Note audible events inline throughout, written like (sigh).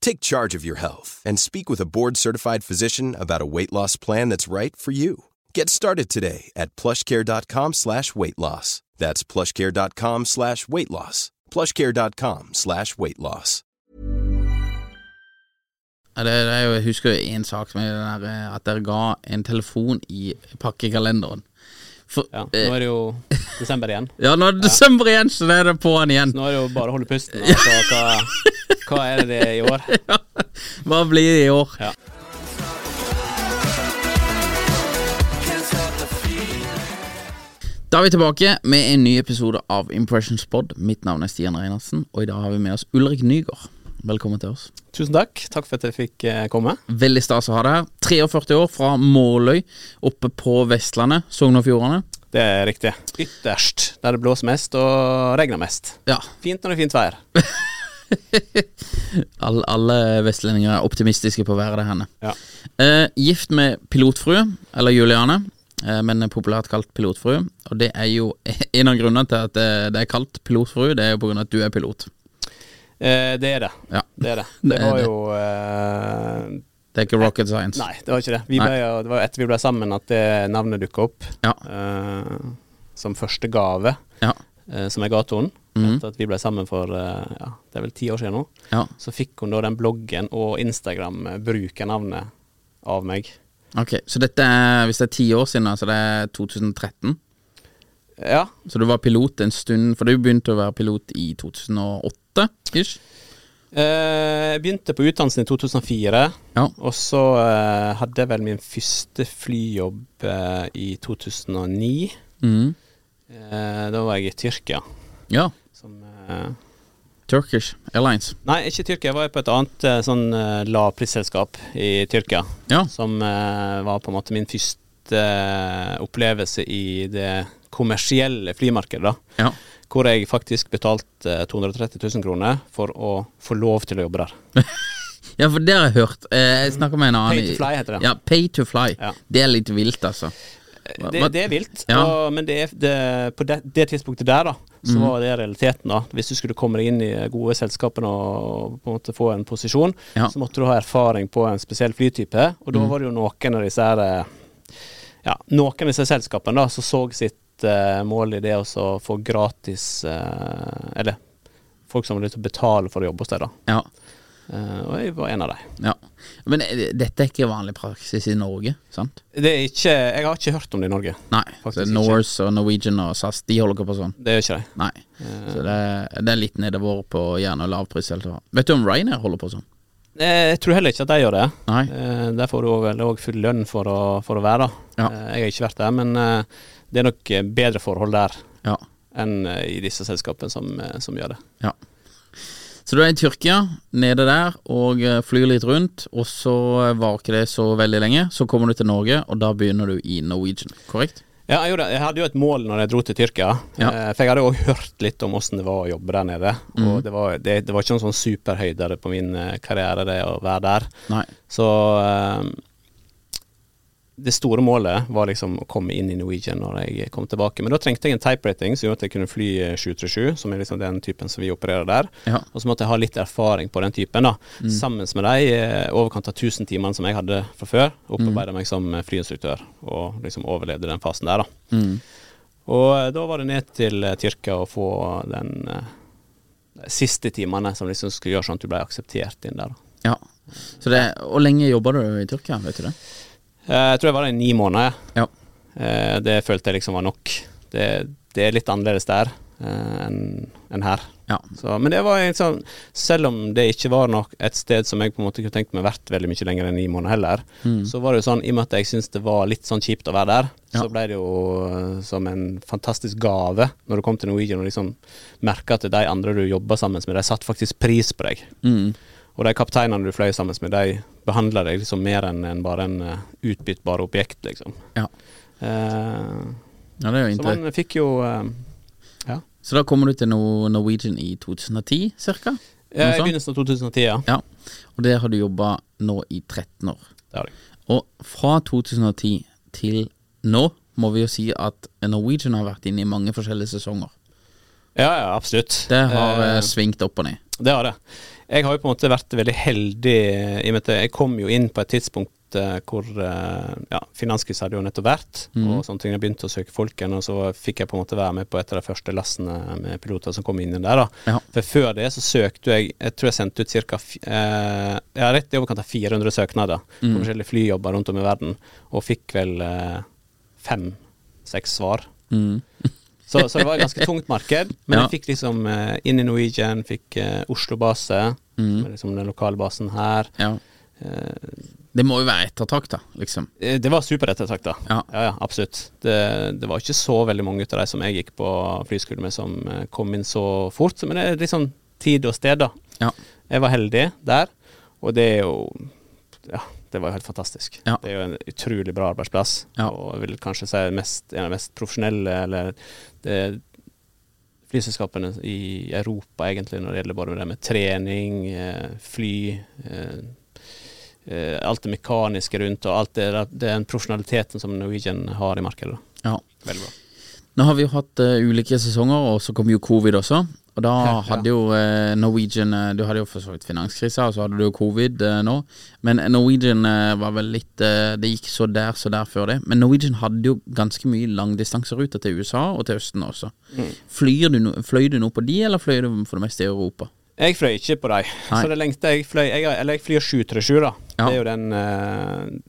Take charge of your health and speak with a board-certified physician about a weight loss plan that's right for you. Get started today at plushcare.com slash weight loss. That's plushcare.com slash weight loss. plushcare.com slash weight loss. Det, er jo, jeg husker en sak med eh, at dere ga en telefon i pakkekalenderen. For, Ja, nå er det jo desember igjen. (laughs) ja, nå er det desember igjen, så det er det på'n igjen. Så nå er det jo bare å holde pusten. Altså, hva, hva er det i år? (laughs) Hva blir det i år? Ja. Da er vi tilbake med en ny episode av Impressions Pod. Mitt navn er Stian Reinersen, og i dag har vi med oss Ulrik Nygaard. Velkommen til oss. Tusen takk. Takk for at jeg fikk eh, komme. Veldig stas å ha deg her. 43 år fra Måløy, oppe på Vestlandet, Sogn og Fjordane. Det er riktig. Ytterst, der det blåser mest og regner mest. Ja, Fint når det er fint vær. (laughs) alle, alle vestlendinger er optimistiske på været der henne. Ja. Eh, gift med pilotfrue, eller Juliane, eh, men populært kalt pilotfrue. Og det er jo (laughs) en av grunnene til at det, det er kalt pilotfrue, det er jo på grunn av at du er pilot. Eh, det er det. Ja. Det er det. Det var jo eh, Det er ikke rocket science. Nei, det var ikke det. Vi ble, det var etter vi ble sammen at det navnet dukka opp. Ja. eh, som første gave Ja. eh, som jeg ga til henne. Mhm. Etter at vi ble sammen for eh, ja, det er vel ti år siden nå. Ja. Så fikk hun da den bloggen og Instagram-brukernavnet av meg. Ok, Så dette er, hvis det er ti år siden, så det er 2013? Ja. Så du var pilot en stund, for du begynte å være pilot i 2008? ish? Eh, jeg begynte på utdannelsen i 2004, Ja. og så eh, hadde jeg vel min første flyjobb eh, i 2009. Mhm. Eh, da var jeg i Tyrkia. Ja. Som Turkish Airlines. Nei, ikke Tyrkia. Jeg var på et annet sånn lavprisselskap i Tyrkia. Ja. Som var på en måte min første opplevelse i det kommersielle flymarkedet. Ja. Hvor jeg faktisk betalte eh, 230 000 kroner for å få lov til å jobbe der. (laughs) Ja, for det har jeg hørt. Eh, Jeg snakker med en annen Pay to fly heter det. Ja, pay to fly. Ja. Det er litt vilt, altså. Det, det er vilt, Ja. og, men det er, det, på det, det tidspunktet der, da, så mm. var det realiteten. da Hvis du skulle komme deg inn i gode selskapene og på en måte få en posisjon, Ja. så måtte du ha erfaring på en spesiell flytype. Og da Mhm. var det jo noen av disse her eh, Ja, noen av disse selskapene da som så sitt eh, mål i det å få gratis eh, Eller folk som har lyst til å betale for å jobbe hos deg, da. Ja. Eh, og jeg var en av dem. ja. Men dette er ikke vanlig praksis i Norge, sant? Det er ikke Jeg har ikke hørt om det i Norge. Nei. så. Norse og Norwegian og SAS, de holder ikke på sånn. Det gjør ikke de. Nei. Så det, det er litt nedover på gjerne lavpris. Vet du om Ryanair holder på sånn? Jeg tror heller ikke at de gjør det. Nei. Der får du vel òg full lønn for å, for å være. Ja. Jeg har ikke vært der, men det er nok eh, bedre forhold der Ja. enn eh, i disse selskapene som, eh, som gjør det. ja. Så du er i Tyrkia, nede der, og flyr litt rundt, og så var ikke det så veldig lenge. Så kommer du til Norge, og da begynner du i Norwegian, korrekt? Ja, jeg, gjorde, jeg hadde jo et mål når jeg dro til Tyrkia. Ja. For jeg hadde òg hørt litt om åssen det var å jobbe der nede. Mm. Og det var, det, det var ikke noen sånn superhøyde på min karriere, det å være der. Nei. Så det store målet var liksom å komme inn i Norwegian når jeg kom tilbake. Men da trengte jeg en type rating som gjorde at jeg kunne fly 737, som er liksom den typen som vi opererer der. Ja. Og så måtte jeg ha litt erfaring på den typen, da. Sammen med de eh, overkant av 1000 timene som jeg hadde fra før. Opparbeida meg som eh, flyinstruktør, og liksom overlevde den fasen der, da. Mm. Og eh, da var det ned til eh, Tyrkia å få den eh, siste timene som liksom skulle gjøre sånn at du ble akseptert inn der. da. ja. Så det, Hvor lenge jobba du i Tyrkia, vet du det? Eh, Jeg tror jeg var der i ni måneder. Ja. Eh, Det følte jeg liksom var nok. Det, det er litt annerledes der eh, enn en her. Ja. Så, men det var liksom, Selv om det ikke var nok et sted som jeg på en måte kunne tenkt meg vært veldig mye lenger enn ni måneder heller, så var det jo sånn, i og med at jeg syntes det var litt sånn kjipt å være der, Ja. så ble det jo som en fantastisk gave når du kom til Norwegian og liksom merka at de andre du jobba sammen med, de satte faktisk pris på deg. Mm. Og de kapteinene du fløy sammen med, de behandla deg liksom mer enn en bare en uh, utbyttbar objekt, liksom. Ja. Uh, ja, det er jo så man fikk jo uh, Ja. Så da kommer du til Norwegian i 2010 cirka? Ja, I begynnelsen av 2010, ja. Ja. Og der har du jobba nå i 13 år. Det har jeg. Og fra 2010 til nå må vi jo si at Norwegian har vært inne i mange forskjellige sesonger. Ja, ja, absolutt. Det har Eh, eh, svingt opp og ned. Det har det. Jeg har jo på en måte vært veldig heldig eh, i og med at jeg kom jo inn på et tidspunkt eh, hvor eh, ja, finanskrisen hadde jo nettopp vært, mm. og sånne ting. Jeg begynte å søke folk igjen, og så fikk jeg på en måte være med på et av de første lassene med piloter som kom inn der. da. Ja. For før det så søkte jeg Jeg tror jeg sendte ut ca. Eh, ja, rett i overkant av 400 søknader Mm. på forskjellige flyjobber rundt om i verden, og fikk vel eh, fem-seks svar. Mm. (laughs) Så, så det var et ganske tungt marked. Men Ja. jeg fikk liksom eh, inn i Norwegian, fikk eh, Oslo-base, Mm. som liksom den lokale basen her. Ja. Eh, Det må jo være ettertrakta, liksom. eh, det var superettertrakta. Ja. Ja, ja, absolutt. Det, det var ikke så veldig mange av de som jeg gikk på flyskole med, som kom inn så fort. Men det er liksom tid og sted, da. Ja. Jeg var heldig der, og det er jo Ja, det var jo helt fantastisk. Ja. Det er jo en utrolig bra arbeidsplass, Ja. og jeg vil kanskje si mest, en av de mest profesjonelle, eller det flyselskapene i Europa, egentlig, når det gjelder både det med trening, eh, fly eh, eh, Alt det mekaniske rundt, og alt det, den profesjonaliteten som Norwegian har i markedet. Ja. Veldig bra. Nå har vi jo hatt uh, ulike sesonger, og så kom jo covid også. Og da (laughs) hadde jo eh, Norwegian eh, Du hadde jo for så vidt finanskrisa, og så hadde du jo covid eh, nå. Men Norwegian var vel litt Det gikk så der, så der før det. Men Norwegian hadde jo ganske mye langdistanseruter til USA og til Østen også. Mm. Flyr du fløy du noe på de, eller fløy du for det meste i Europa? Jeg fløy ikke på dem. Så det lengste jeg fløy jeg, Eller jeg flyr 737, da. Ja. Det er jo den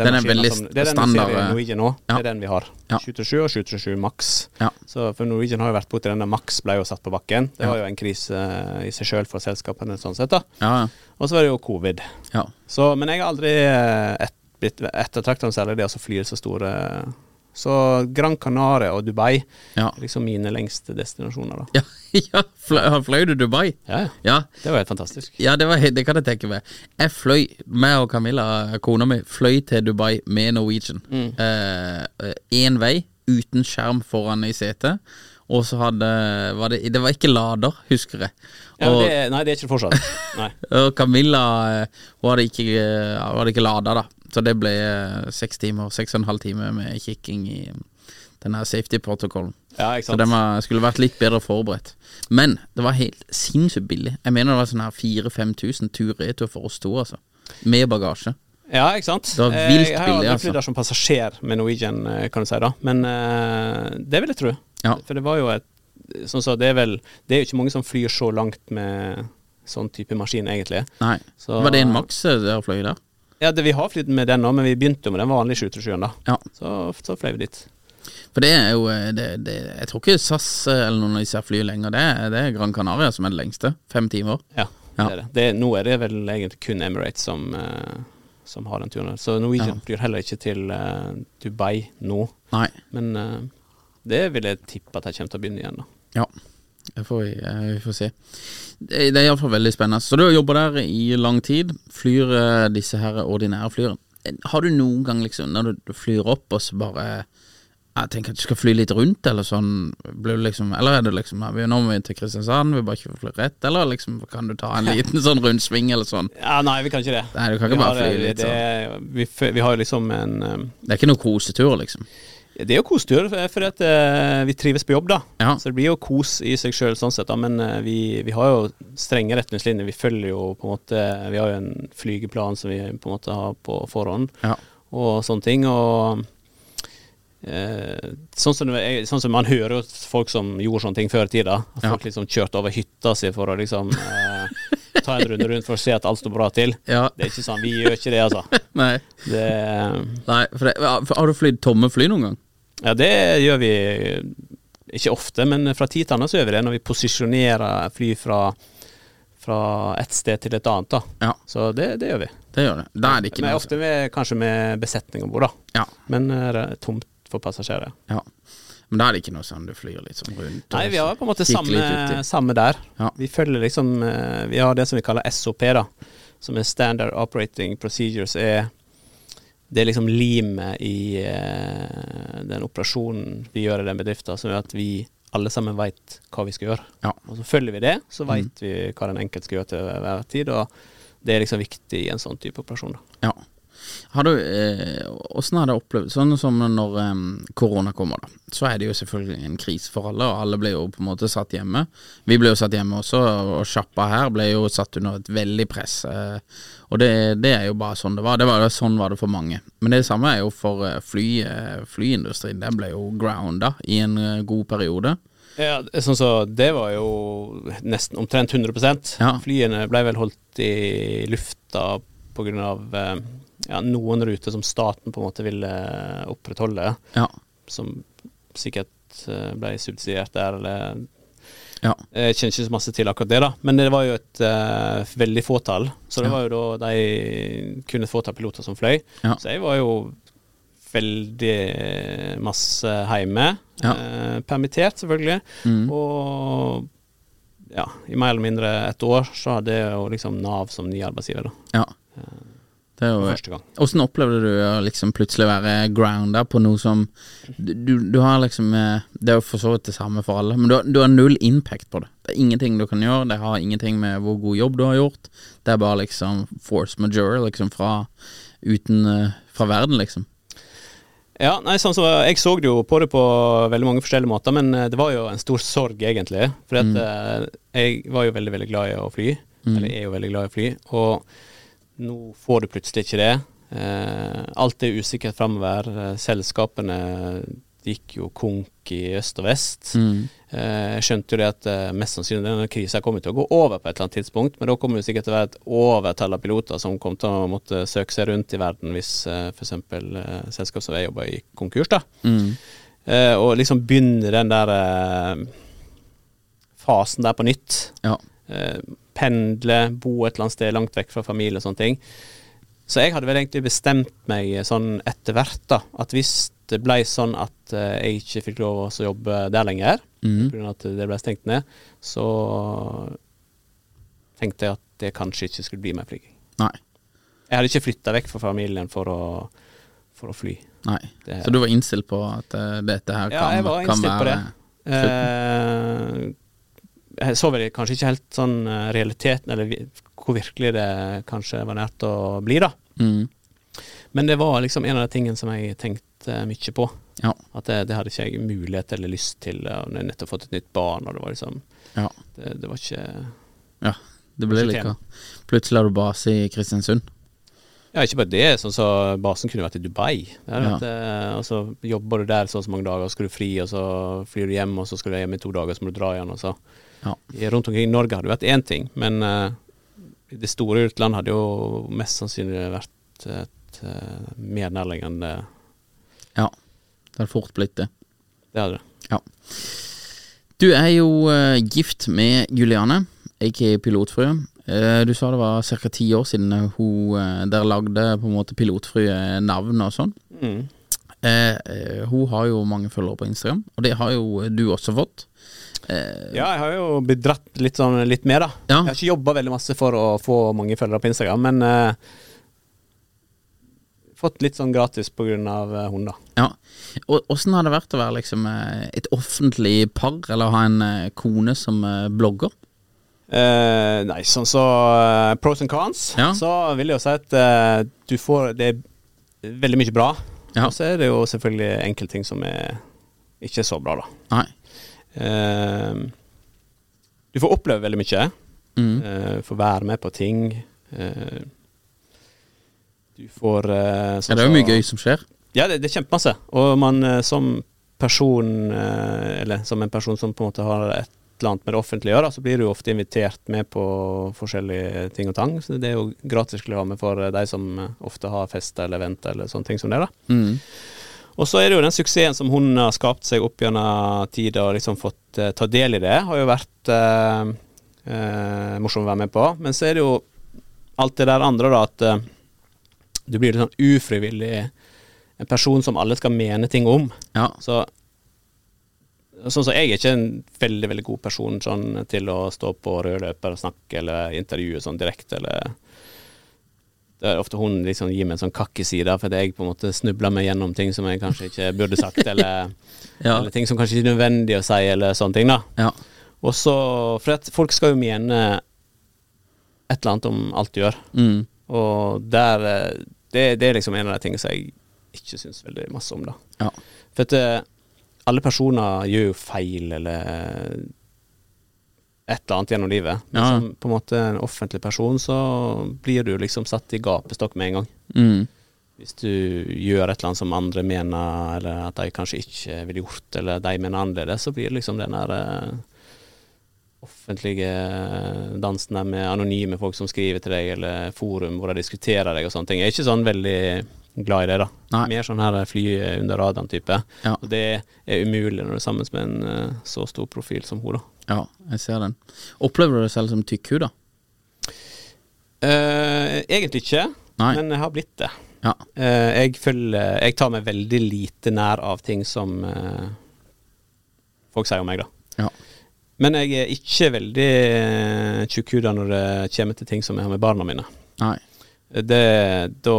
eh, Den er veldig som- Det er den standard, vi ser i eh, Norwegian nå. ja. Det er den vi har. Ja. 737 og 737 Max. Ja. Så for Norwegian har jo vært borti den der Max ble jo satt på bakken. Det var jo en krise eh, i seg sjøl for selskapene, sånn sett. da Ja, Og så var det jo covid. ja. Så, men jeg har aldri eh, et, blitt ettertrakta særlig det å fly så store Så Gran Canaria og Dubai ja. er liksom mine lengste destinasjoner, da. ja, (laughs) ja. Fløy, fløy du Dubai? Ja, ja. Det var helt fantastisk. Ja, det, var, det kan jeg tenke meg. Jeg fløy, meg og Camilla, kona mi, fløy til Dubai med Norwegian. Én vei, uten skjerm foran i setet. Og så hadde var det, det var ikke lader, husker jeg. Ja, Og, det, nei, det er ikke det fortsatt. (laughs) Og Camilla eh, hun hadde ikke, eh, hun hadde ikke lada, da. Så det ble eh, seks timer, seks og en halv time med kikking i denne safety-protokollen. Ja, ikke Så sant. den var, skulle vært litt bedre forberedt. Men det var helt sinnssykt billig. Jeg mener det var sånn her 4000-5000 tur-retur for oss to, altså. Med bagasje. Ja, ikke sant. Det var vilt jeg har billig, aldri altså. flydd der som passasjer med Norwegian, eh, kan du si, da. Men uh, det vil jeg tro. Ja. For det var jo et Sånn så det er vel Det er jo ikke mange som flyr så langt med sånn type maskin, egentlig. Nei. Så- Var det en maks dere der fløy der? Ja, det, vi har flydd med den nå, men vi begynte jo med den vanlige 737-en, da. Ja. Så, så fløy vi dit. For det er jo eh, det, det, Jeg tror ikke SAS eh, eller noen av disse flyr lenger. Det det er Gran Canaria som er det lengste. Fem timer. Ja, Ja. det er det. det. Nå er det vel egentlig kun Emirates som, eh, som har den turen. Så Norwegian Ja. flyr heller ikke til Dubai nå. Nei. Men det vil jeg tippe at jeg kommer til å begynne igjen, da. Ja. Får vi, eh, vi får se. Det, det er iallfall veldig spennende. Så du har jobba der i lang tid. Flyr eh, disse her ordinære flyene. Har du noen gang liksom, når du, flyr opp og så bare Jeg tenker at du skal fly litt rundt, eller sånn. Liksom, eller er det liksom vi vi- Nå må vi til Kristiansand, vi bare ikke fly rett, eller liksom kan du ta en (laughs) liten sånn rundsving eller sånn? Ja, nei, vi kan ikke det. Nei, du kan ikke Vi bare fly eh, litt sånn. vi, vi har jo liksom en um, Det er ikke noen kosetur, liksom. Det er jo kosetur, for- at eh, vi trives på jobb, da. Ja. Så det blir jo kos i seg sjøl, sånn sett. da Men eh, vi, vi har jo strenge retningslinjer. Vi følger jo på en måte Vi har jo en flygeplan som vi på en måte har på forhånd, Ja. og sånne ting. Og eh, sånn, som, sånn som man hører jo folk som gjorde sånne ting før i tida. At Ja. folk liksom kjørte over hytta si for å liksom ta en runde rundt for å se at alt står bra til. Ja. Det er ikke sånn. Vi gjør ikke det, altså. (laughs) Nei. Det Nei for det, for Har du flydd tomme fly noen gang? Ja, det gjør vi ikke ofte, men fra tid til annen så gjør vi det når vi posisjonerer fly fra, fra et sted til et annet. da. Ja, Så det, det gjør vi. det gjør det. Da er det ikke Men ofte med, kanskje med besetning om bord, da. Ja. Men eh, det er tomt for passasjerer. ja. Men da er det ikke noe sånn du flyr litt sånn rundt? Nei, vi har på en måte samme, samme der. Ja. Vi følger liksom eh, Vi har det som vi kaller SOP, da. Som er Standard Operating Procedures. er det er liksom limet i eh, den operasjonen vi gjør i den bedriften, som gjør at vi alle sammen veit hva vi skal gjøre. Ja. Og så følger vi det, så veit vi hva den enkelte skal gjøre til hver tid. Og det er liksom viktig i en sånn type operasjon. Da. Ja. Har du, eh, har det opplevd Sånn som når eh, korona kommer, da. Så er det jo selvfølgelig en krise for alle, og alle ble jo på en måte satt hjemme. Vi ble jo satt hjemme også, og sjappa her ble jo satt under et veldig press. Eh, og det, det er jo bare sånn det var. Det var Sånn var det for mange. Men det samme er jo for eh, fly, eh, flyindustrien. Den ble jo grounda i en eh, god periode. Ja, sånn så Det var jo nesten omtrent 100 Ja. Flyene ble vel holdt i lufta pga. Ja, noen ruter som staten på en måte ville opprettholde, Ja. som sikkert eh, ble subsidiert der, eller Ja. Jeg kjenner ikke så masse til akkurat det, da, men det var jo et uh, veldig fåtall. Så det Ja. var jo da de kun et fåtall piloter som fløy. Ja. Så jeg var jo veldig masse hjemme. Eh, permittert, selvfølgelig. Mm. Og ja, i mer eller mindre et år så hadde jeg jo liksom Nav som ny arbeidsgiver, da. ja. Det er jo første gang. Åssen opplevde du å liksom plutselig være grounda på noe som du, du har liksom eh, Det er jo for så vidt det samme for alle, men du du har null impact på det. Det er ingenting du kan gjøre, det har ingenting med hvor god jobb du har gjort. Det er bare liksom force majeure, liksom fra uten eh, Fra verden, liksom. Ja, nei, sånn så Jeg så det jo på det på veldig mange forskjellige måter, men eh, det var jo en stor sorg, egentlig. For at, eh, jeg var jo veldig, veldig glad i å fly. Eller er jo veldig glad i å fly. Og nå får du plutselig ikke det. Eh, alt er usikkert framover. Eh, selskapene gikk jo konk i øst og vest. Mm. Eh, jeg skjønte jo det at mest sannsynlig denne krisa kommer til å gå over på et eller annet tidspunkt, men da kommer det sikkert til å være et overtall av piloter som kommer til å måtte søke seg rundt i verden hvis f.eks. Selskap som jeg jobber i, konkurs. da. Mm. Og liksom begynne den der fasen der på nytt. Ja. Pendle, bo et eller annet sted langt vekk fra familie og sånne ting. Så jeg hadde vel egentlig bestemt meg sånn etter hvert, da, at hvis det ble sånn at eh, jeg ikke fikk lov å jobbe der lenger, mm. pga. at det ble stengt ned, så tenkte jeg at det kanskje ikke skulle bli mer flyging. Nei. Jeg hadde ikke flytta vekk fra familien for å, for å fly. Nei. Så du var innstilt på at eh, dette her Ja, kan, jeg var kan på det. Eh, jeg så vel kanskje ikke helt sånn eh, realiteten, eller hvor virkelig det kanskje var nært å bli, da. mm. Men det var liksom en av de tingene som jeg tenkte mye på. Ja. At det, det hadde ikke jeg mulighet eller lyst til. Og når jeg nettopp fått et nytt barn, og det var liksom Ja. Det, det var ikke ja. Det ble like. Plutselig har du base i Kristiansund. Ja, ikke bare det. Sånn så Basen kunne vært i Dubai. Der, Ja. vært, eh, og så jobber du der så og så mange dager, og så skal du fri, og så flyr du hjem, og så skal du hjem i to dager, så må du dra igjen. og så Ja. Rundt omkring i Norge hadde vært én ting, men eh, det store utland hadde jo mest sannsynlig vært et eh, mer nærliggende Ja. Det hadde fort blitt det. Det hadde det. Ja. Du er jo eh, gift med Juliane, aka Pilotfrue. Du sa det var ca. ti år siden hun, dere lagde på en måte Pilotfrue navn og sånn. Mm. Hun har jo mange følgere på Instagram, og det har jo du også fått. Eh, Ja, jeg har jo blitt dratt litt, sånn, litt med, da. Ja. Jeg har ikke jobba veldig masse for å få mange følgere på Instagram, men eh, fått litt sånn gratis av eh, hun, da. Ja. Og åssen har det vært å være liksom eh, et offentlig par, eller ha en eh, kone som blogger? Nei, sånn så pros and cons, Ja. så vil jeg jo si at du får Det er veldig mye bra. Ja. Og så er det jo selvfølgelig enkelte ting som er ikke så bra, da. Nei. Eh, du får oppleve veldig mye. Mm. Eh, får være med på ting. Eh, du får Ja, sånn det er jo mye gøy som skjer. Ja, det, det er kjempemasse. Og man som person, eller som en person som på en måte har et eller annet med det offentlige å gjøre, så blir du ofte invitert med på forskjellige ting og tang. Så det er jo gratis reklame for eh, de som ofte har fester eller eventer eller sånne ting som det. da. Mm. Og så er det jo den suksessen som hun har skapt seg opp gjennom tida og liksom fått eh, ta del i det, har jo vært eh, eh, morsom å være med på. Men så er det jo alt det der andre, da, at eh, du blir litt sånn ufrivillig en person som alle skal mene ting om. Ja. Så Sånn som jeg er ikke en veldig veldig god person sånn, til å stå på rød løper og snakke eller intervjue sånn direkte, eller Det er ofte hun liksom gir meg en sånn kakkeside, fordi jeg på en måte snubler meg gjennom ting som jeg kanskje ikke burde sagt, (laughs) eller, Ja. eller ting som kanskje ikke er nødvendig å si, eller sånne ting, da. ja. Og så For at folk skal jo mene et eller annet om alt du gjør. Mm. Og der eh, det, det er liksom en av de tingene som jeg ikke syns veldig masse om, da. Ja. For at eh, alle personer gjør jo feil, eller et eller annet gjennom livet. Men Ja. som på en måte en offentlig person, så blir du liksom satt i gapestokk med en gang. Mm. Hvis du gjør et eller annet som andre mener, eller at de kanskje ikke ville gjort, eller de mener annerledes, så blir det liksom den der eh, offentlige dansen der med anonyme folk som skriver til deg, eller forum hvor de diskuterer deg og sånne ting. Jeg er ikke sånn veldig glad i det, da. Nei. Mer sånn her fly under radaren-type. Ja. Og det er umulig når du er sammen med en eh, så stor profil som hun, da. Ja, jeg ser den. Opplever du deg selv som tykkhuda? da? Eh, egentlig ikke, Nei. men jeg har blitt det. Ja. Uh, jeg føler, Jeg tar meg veldig lite nær av ting som uh, folk sier om meg, da. Ja. Men jeg er ikke veldig uh, tjukkhuda når det kommer til ting som jeg har med barna mine. Nei. Det, da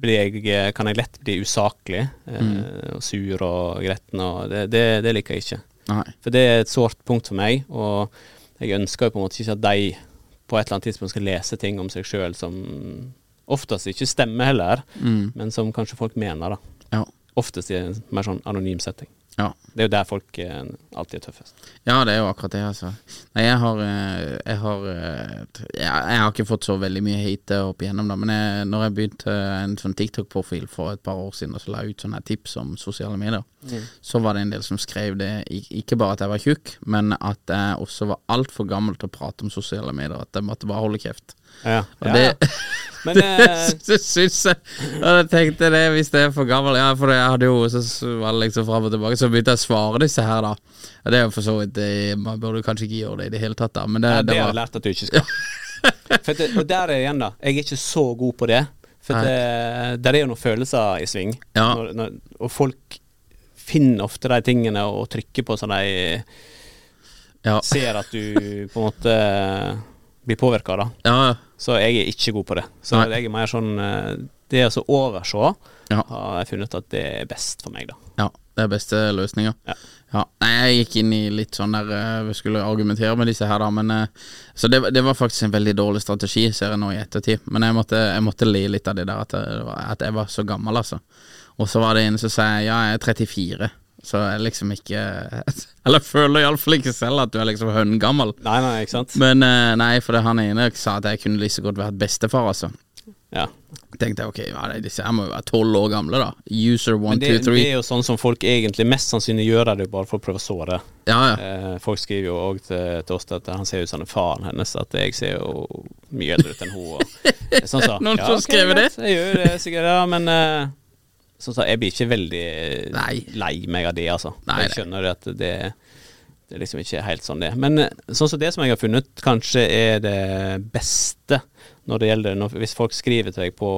blir jeg, kan jeg lett bli usaklig Mm. og sur og gretten, og det, det, det liker jeg ikke. Nei. For det er et sårt punkt for meg, og jeg ønsker jo på en måte ikke at de på et eller annet tidspunkt skal lese ting om seg sjøl som oftest ikke stemmer heller, Mm. men som kanskje folk mener, da. Ja. Oftest i en mer sånn anonym setting. Ja. Det er jo der folk eh, alltid er tøffest. Ja, det er jo akkurat det, altså. Nei, jeg har eh, Jeg har, eh, jeg, har ikke fått så veldig mye hate opp igjennom, da. Men jeg, når jeg begynte en sånn TikTok-profil for et par år siden, og så la jeg ut sånne tips om sosiale medier, så var det en del som skrev det, ikke bare at jeg var tjukk, men at jeg også var altfor gammel til å prate om sosiale medier. At jeg måtte bare holde kjeft. Ja, Og ja. det, (laughs) Men eh, det syns jeg Og jeg tenkte det hvis det er for gammel Ja, for jeg hadde jo Så så var det liksom fram og tilbake Så begynte jeg å svare disse her da Og det er jo for så vidt Man burde kanskje ikke gjøre det i det hele tatt da Men det, ja, det det har jeg lært at du ikke skal. (laughs) For det, og der er det igjen, da. Jeg er ikke så god på det. For det, der er jo noen følelser i sving. Ja. Når, når, og folk finner ofte de tingene og trykker på sånn de Ja, ser at du på en måte blir påvirka, da. ja, Så jeg er ikke god på det. Så Nei. jeg er mer sånn eh, Det å så overse ja, har jeg funnet at det er best for meg, da. ja Det er beste løsninger Ja. Ja, nei, jeg gikk inn i litt sånn der eh, Vi skulle argumentere med disse her da Men eh, Så det, det var faktisk en veldig dårlig strategi Ser jeg nå i ettertid Men jeg måtte, jeg måtte le litt av det der At jeg, at jeg var så gammel altså Og så var det en som sa Ja, jeg er 34 Så jeg er liksom ikke (laughs) Eller føler i alle fall ikke selv At du er liksom høngammel Nei, nei, ikke sant? Men eh, nei, for det han ene sa at jeg kunne like så godt vært bestefar altså Ja. Tenkte jeg, ok, ja, disse her må jo være 12 år gamle da User 1, Men 2, det, 3 det er jo sånn som folk egentlig mest sannsynlig gjør det bare for å prøve å såre. Ja, ja Eh, folk skriver jo òg til, til oss at han ser ut som faren hennes, at jeg ser jo mye eldre ut enn hun. Og, (laughs) sånn så, Noen som skrev det? Jeg gjør det sikkert, ja, men eh, sånn sagt, jeg blir ikke veldig Nei. lei meg av det, altså. Nei, jeg skjønner det at det, det er liksom ikke helt sånn det er. Men eh, sånn som det som jeg har funnet kanskje er det beste når det gjelder når, Hvis folk skriver til deg på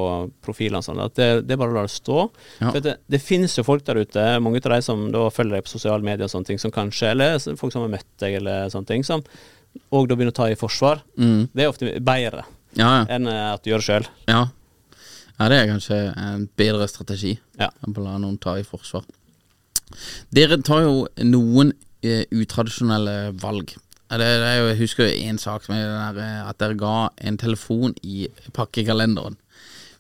profilene sånn, at det, det er bare å la det stå. Ja. For det, det finnes jo folk der ute, mange av de som da følger deg på sosiale medier og sånne ting, som kanskje Eller folk som har møtt deg, eller sånne ting, som og da begynner å ta i forsvar. mm. Det er ofte bedre Ja, ja enn eh, at du gjør det sjøl. Ja. Ja, det er kanskje en bedre strategi Ja. enn å la noen ta i forsvar. Dere tar jo noen eh, utradisjonelle valg. Det, det er jo, jeg husker en sak som er der, eh, at dere ga en telefon i pakkekalenderen.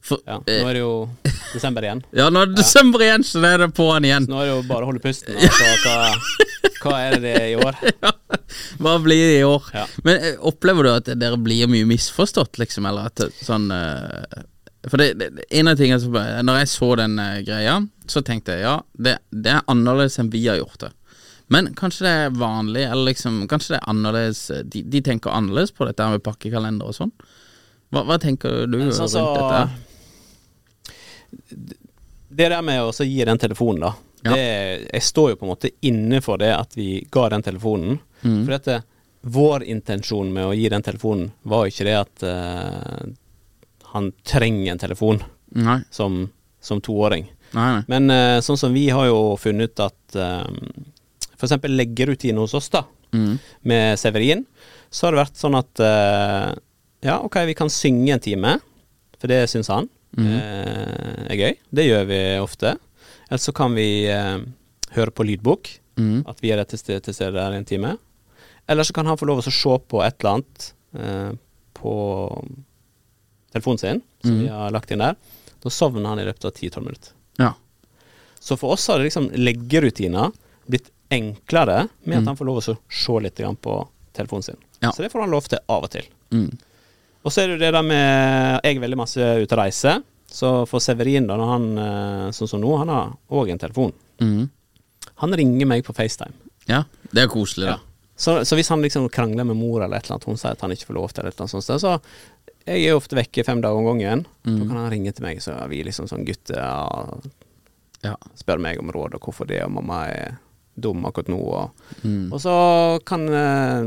For, Ja, eh, nå er det jo (laughs) desember igjen. ja, nå er det desember igjen, så det er det på'n igjen. Så nå er det jo bare å holde pusten. (laughs) Altså, hva, hva er det i år? (laughs) Hva blir det i år? Ja. Men eh, opplever du at dere blir mye misforstått, liksom? Eller at sånn eh, For det, det, en av tingene som Når jeg så den eh, greia, så tenkte jeg ja, det, det er annerledes enn vi har gjort det. Men kanskje det er vanlig, eller liksom Kanskje det er annerledes eh, De, de tenker annerledes på dette med pakkekalender og sånn. Hva, hva tenker du rundt så- dette? Det der med å gi den telefonen, da. Ja. Det, jeg står jo på en måte inne for det at vi ga den telefonen. Mm. For dette, vår intensjon med å gi den telefonen var jo ikke det at eh, han trenger en telefon som, som toåring. nei, nei. Men eh, sånn som vi har jo funnet ut at uh, f.eks. leggerutine hos oss, da, Mm. med Severin, så har det vært sånn at uh, ja, ok, vi kan synge en time, for det syns han eh, er gøy. Det gjør vi ofte. Eller så kan vi uh, høre på lydbok, Mm. at vi er til stede, til stede der i en time. Eller så kan han få lov å se på et eller annet eh, på telefonen sin, som vi har lagt inn der. Da sovner han i løpet av 10-12 minutter. Ja. Så for oss har det liksom leggerutiner blitt enklere med at han får lov å se litt på telefonen sin. Ja. Så det får han lov til av og til. Mm. Og så er det jo det der med Jeg er veldig masse ute og reiser. Så for Severin, da, når han eh, sånn som nå, han har òg en telefon. Mm. Han ringer meg på FaceTime. ja. Det er koselig, da. Så, så hvis han liksom krangler med mor eller et eller annet, hun sier at han ikke får lov til eller et eller annet sånt, så jeg er ofte vekke fem dager om gangen. Mm. Da kan han ringe til meg, så er vi liksom sånn gutter ja, spør meg om råd og hvorfor det, og mamma er dum akkurat nå. Og, Mm. og så kan eh,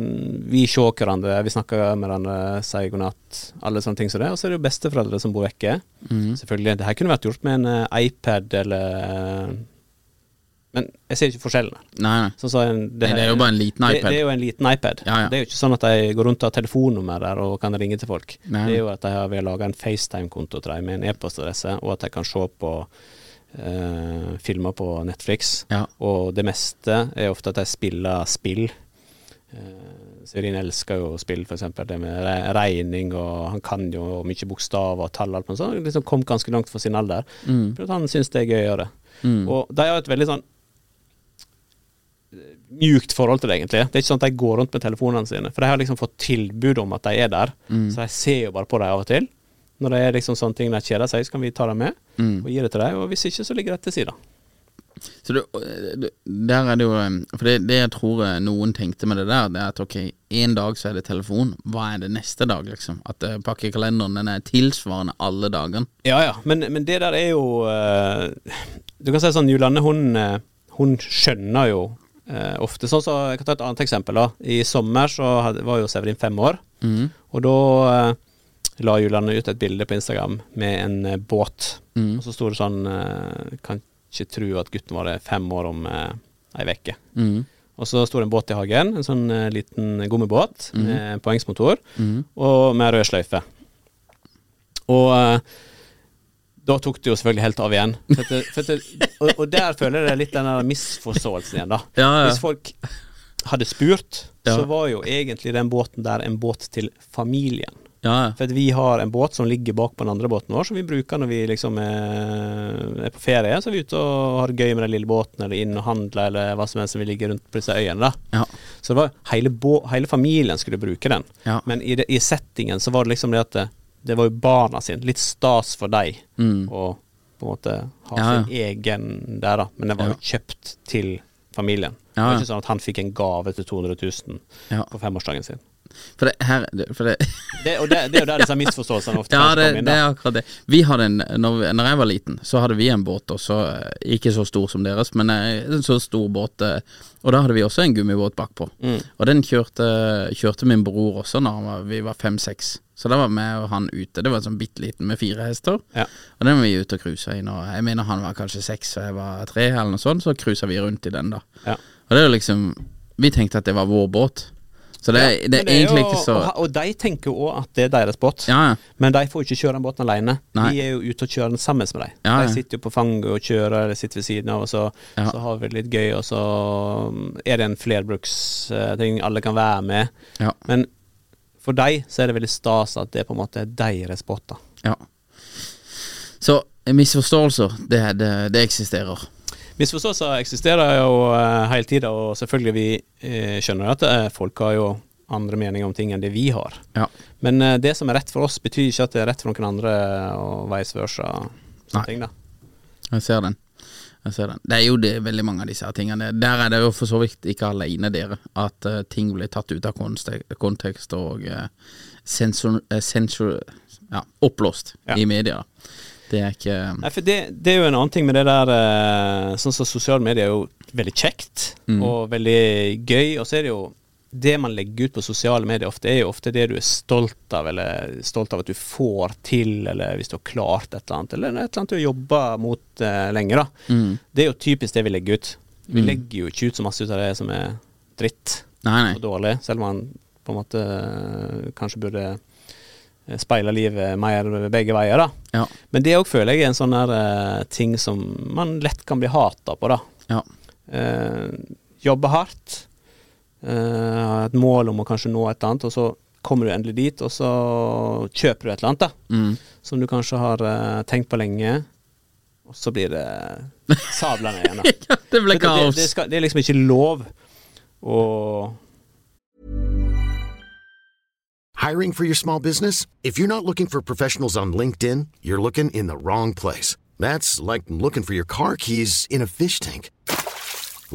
vi se hverandre, vi snakker med hverandre, sier god natt, alle sånne ting som det. Og så er det jo besteforeldre som bor vekke. Mm. Selvfølgelig, det her kunne vært gjort med en eh, iPad eller Men jeg ser ikke forskjellene. Nei, nei. Sånn så en, Nei, det er jo bare en liten iPad. det er jo en liten iPad. Ja, ja. Det er jo ikke sånn at de går rundt og har telefonnummer der og kan ringe til folk. Nei. Det er jo at de har, laga en FaceTime-konto til dem med en e-postadresse, og at de kan se på eh, filmer på Netflix. Ja. Og det meste er ofte at de spiller spill. Uh, Severin elsker jo spill, f.eks. det med regning, og han kan jo mye bokstaver og tall alt men Så han liksom kom ganske langt for sin alder. Mm. For at han syns det er gøy å gjøre. Mm. Og de har et veldig sånn mjukt forhold til det, egentlig. Det er ikke sånn at de går rundt med telefonene sine, for de har liksom fått tilbud om at de er der. Mm. Så de ser jo bare på dem av og til. Når det er liksom sånne ting de kjeder seg, så kan vi ta dem med Mm. og gi det til dem. Og hvis ikke, så ligger det til sida. Så du, der er det jo um, For det, det jeg tror eh, noen tenkte med det der, det er at ok, en dag så er det telefon, hva er det neste dag, liksom? At uh, pakkekalenderen den er tilsvarende alle dagene. Ja ja, men, men det der er jo eh, Du kan si sånn, Julanne hun, eh, hun skjønner jo eh, ofte Sånn så, Jeg kan ta et annet eksempel. da I sommer så hadde, var jo Severin fem år, Mm. og da eh, la Julanne ut et bilde på Instagram med en eh, båt. Mm. Og så sto det sånn eh, Kan ikke tro at gutten vår er fem år om eh, ei uke. Mm. Og så sto det en båt i hagen, en sånn eh, liten gummibåt med poengsmotor, Mm. og med rød sløyfe. Og eh, da tok det jo selvfølgelig helt av igjen. For det, for det, og, og der føler jeg litt den misforståelsen igjen, da. (laughs) Ja, ja. Hvis folk hadde spurt, Ja. så var jo egentlig den båten der en båt til familien. Ja, ja. For vi har en båt som ligger bak på den andre båten vår, som vi bruker når vi liksom er, er på ferie. Så er vi ute og har det gøy med den lille båten, eller inn og handler, eller hva som helst som vi ligger rundt på disse øyene. da. ja. Så det var hele, hele familien skulle bruke den. Men i, det, i settingen så var det liksom det at det, det var jo barna sin. Litt stas for dem Mm. å på en måte ha Ja, sin egen der, da. Men den var jo kjøpt til familien. Det var ikke sånn at han fikk en gave til 200 000 Ja. på femårsdagen sin. For det her For det Det, og det, det er jo der disse misforståelsene ofte (laughs) Ja, det, inn. det er akkurat det. Vi hadde en, når, vi- når jeg var liten, så hadde vi en båt også, eh, ikke så stor som deres, men eh, en så stor båt. eh, Og da hadde vi også en gummibåt bakpå. Mm. Og den kjørte, kjørte min bror også var, vi var fem-seks. Så da var vi og han ute. Det var sånn bitte liten med fire hester. Ja. Og den var vi ute og cruisa i nå. Jeg mener han var kanskje seks og jeg var tre, eller noe sånt. Så cruisa vi rundt i den, da. Ja. Og det er jo liksom Vi tenkte at det var vår båt. Så det, er- det det er egentlig jo- ikke så og, de tenker jo òg at det er deres båt. Ja, ja. Men de får ikke kjøre den båten alene. Nei. Vi er jo ute og kjører den sammen med dem. Ja, ja. De sitter jo på fanget og kjører, eller sitter ved siden av, og så, Ja. så har vi det litt gøy, og så mm, er det en flerbruksting alle kan være med. Ja. Men for dem så er det veldig stas at det på en måte er deres båt, da. ja. Så misforståelser, det, det, det eksisterer. Misforståelser eksisterer jo uh, hele tida, og selvfølgelig vi uh, skjønner at uh, folk har jo andre meninger om ting enn det vi har. Ja. Men uh, det som er rett for oss, betyr ikke at det er rett for noen andre, og vice versa. Nei. ting. Jeg ser den. Det er jo det, veldig mange av disse tingene. Der er det jo for så vidt ikke alene dere, at uh, ting blir tatt ut av kontekst og uh, sensor, uh, sensor, ja, oppblåst Ja. i media. Det er ikke Nei, for det, det er jo en annen ting med det der Sånn som sosiale medier er jo veldig kjekt Mm. og veldig gøy, og så er det jo det man legger ut på sosiale medier ofte, er jo ofte det du er stolt av, eller stolt av at du får til, eller hvis du har klart et eller annet, eller et eller annet du har jobba mot uh, lenge, da. mm. Det er jo typisk det vi legger ut. Vi legger jo ikke ut så masse ut av det som er dritt Nei, nei. og dårlig, selv om man på en måte eh, kanskje burde eh, speile livet mer begge veier, da. Ja. Men det òg føler jeg er en sånn der uh, ting som man lett kan bli hata på, da. Ja. Uh, jobbe hardt, eh, ha et mål om å kanskje nå et eller annet, og så kommer du endelig dit, og så kjøper du et eller annet, da. Mm. Som du kanskje har eh, tenkt på lenge, og så blir det (laughs) sabla ned igjen, da. det ble Det, det, det, skal, det er liksom ikke lov å Hiring for your small business? If you're not looking for professionals on LinkedIn, you're looking in the wrong place. That's like looking for your car keys in a fish tank.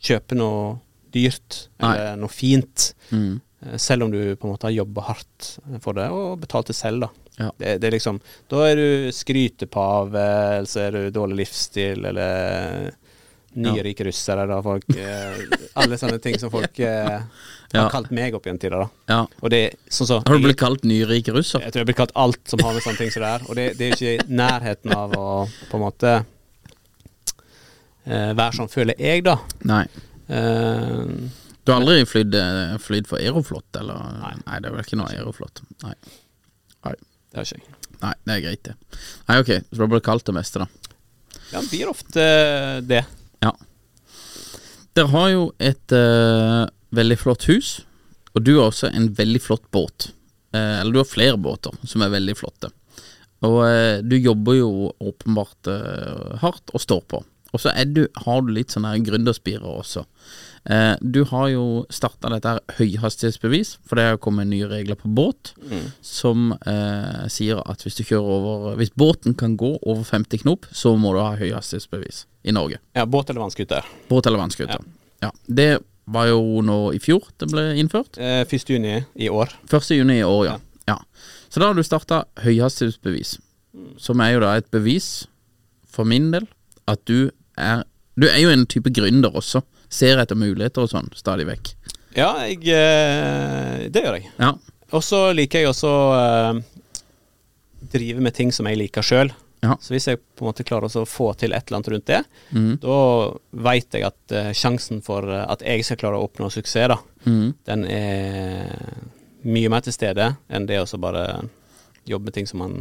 Kjøpe noe dyrt eller noe fint. Mm. eh, Selv om du på en måte har jobba hardt for det, og betalt det selv, da. Ja. Det, det er liksom Da er du skrytepave, eller så er du dårlig livsstil, eller nyrike russere, da, folk eh, Alle sånne ting som folk (laughs) ja. har kalt meg opp igjen til, da. Ja. Det sånn så Har du blitt kalt nyrik russer? Jeg tror jeg har blitt kalt alt som har med sånne ting som det er. Og det, det er jo ikke i nærheten av å på en måte eh, være sånn, føler jeg, da. Nei. Eh, Du har aldri flydd, eh, flydd for Aeroflot, eller? Nei. Nei, det er vel ikke noe Aeroflot. Nei. Nei. det har ikke jeg. Nei, det er greit, det. Nei, ok, så du blir blitt kaldt det meste, da. Ja, det blir ofte det. Ja. Dere har jo et uh, veldig flott hus, og du har også en veldig flott båt. Eh, eller du har flere båter som er veldig flotte. Og eh, du jobber jo åpenbart eh, hardt og står på. Og så du, har du litt sånne her gründerspirer også. Eh, du har jo starta dette her høyhastighetsbevis, for det har kommet nye regler på båt som eh, sier at hvis du kjører over Hvis båten kan gå over 50 knop, så må du ha høyhastighetsbevis i Norge. Ja, båt eller vannskuter. Båt eller vannskuter. Ja. Det var jo nå i fjor det ble innført. Eh, 1. juni i år. 1. juni i år, ja. ja. Så da har du starta høyhastighetsbevis, som er jo da et bevis, for min del, at du er Du er jo en type gründer også. Ser etter muligheter og sånn stadig vekk. Ja, jeg eh, Det gjør jeg. Ja. Og så liker jeg også eh, drive med ting som jeg liker sjøl. Ja. Så hvis jeg på en måte klarer å få til et eller annet rundt det, mm. da veit jeg at eh, sjansen for eh, at jeg skal klare å oppnå suksess, da, mm. den er mye mer til stede enn det å bare jobbe med ting som man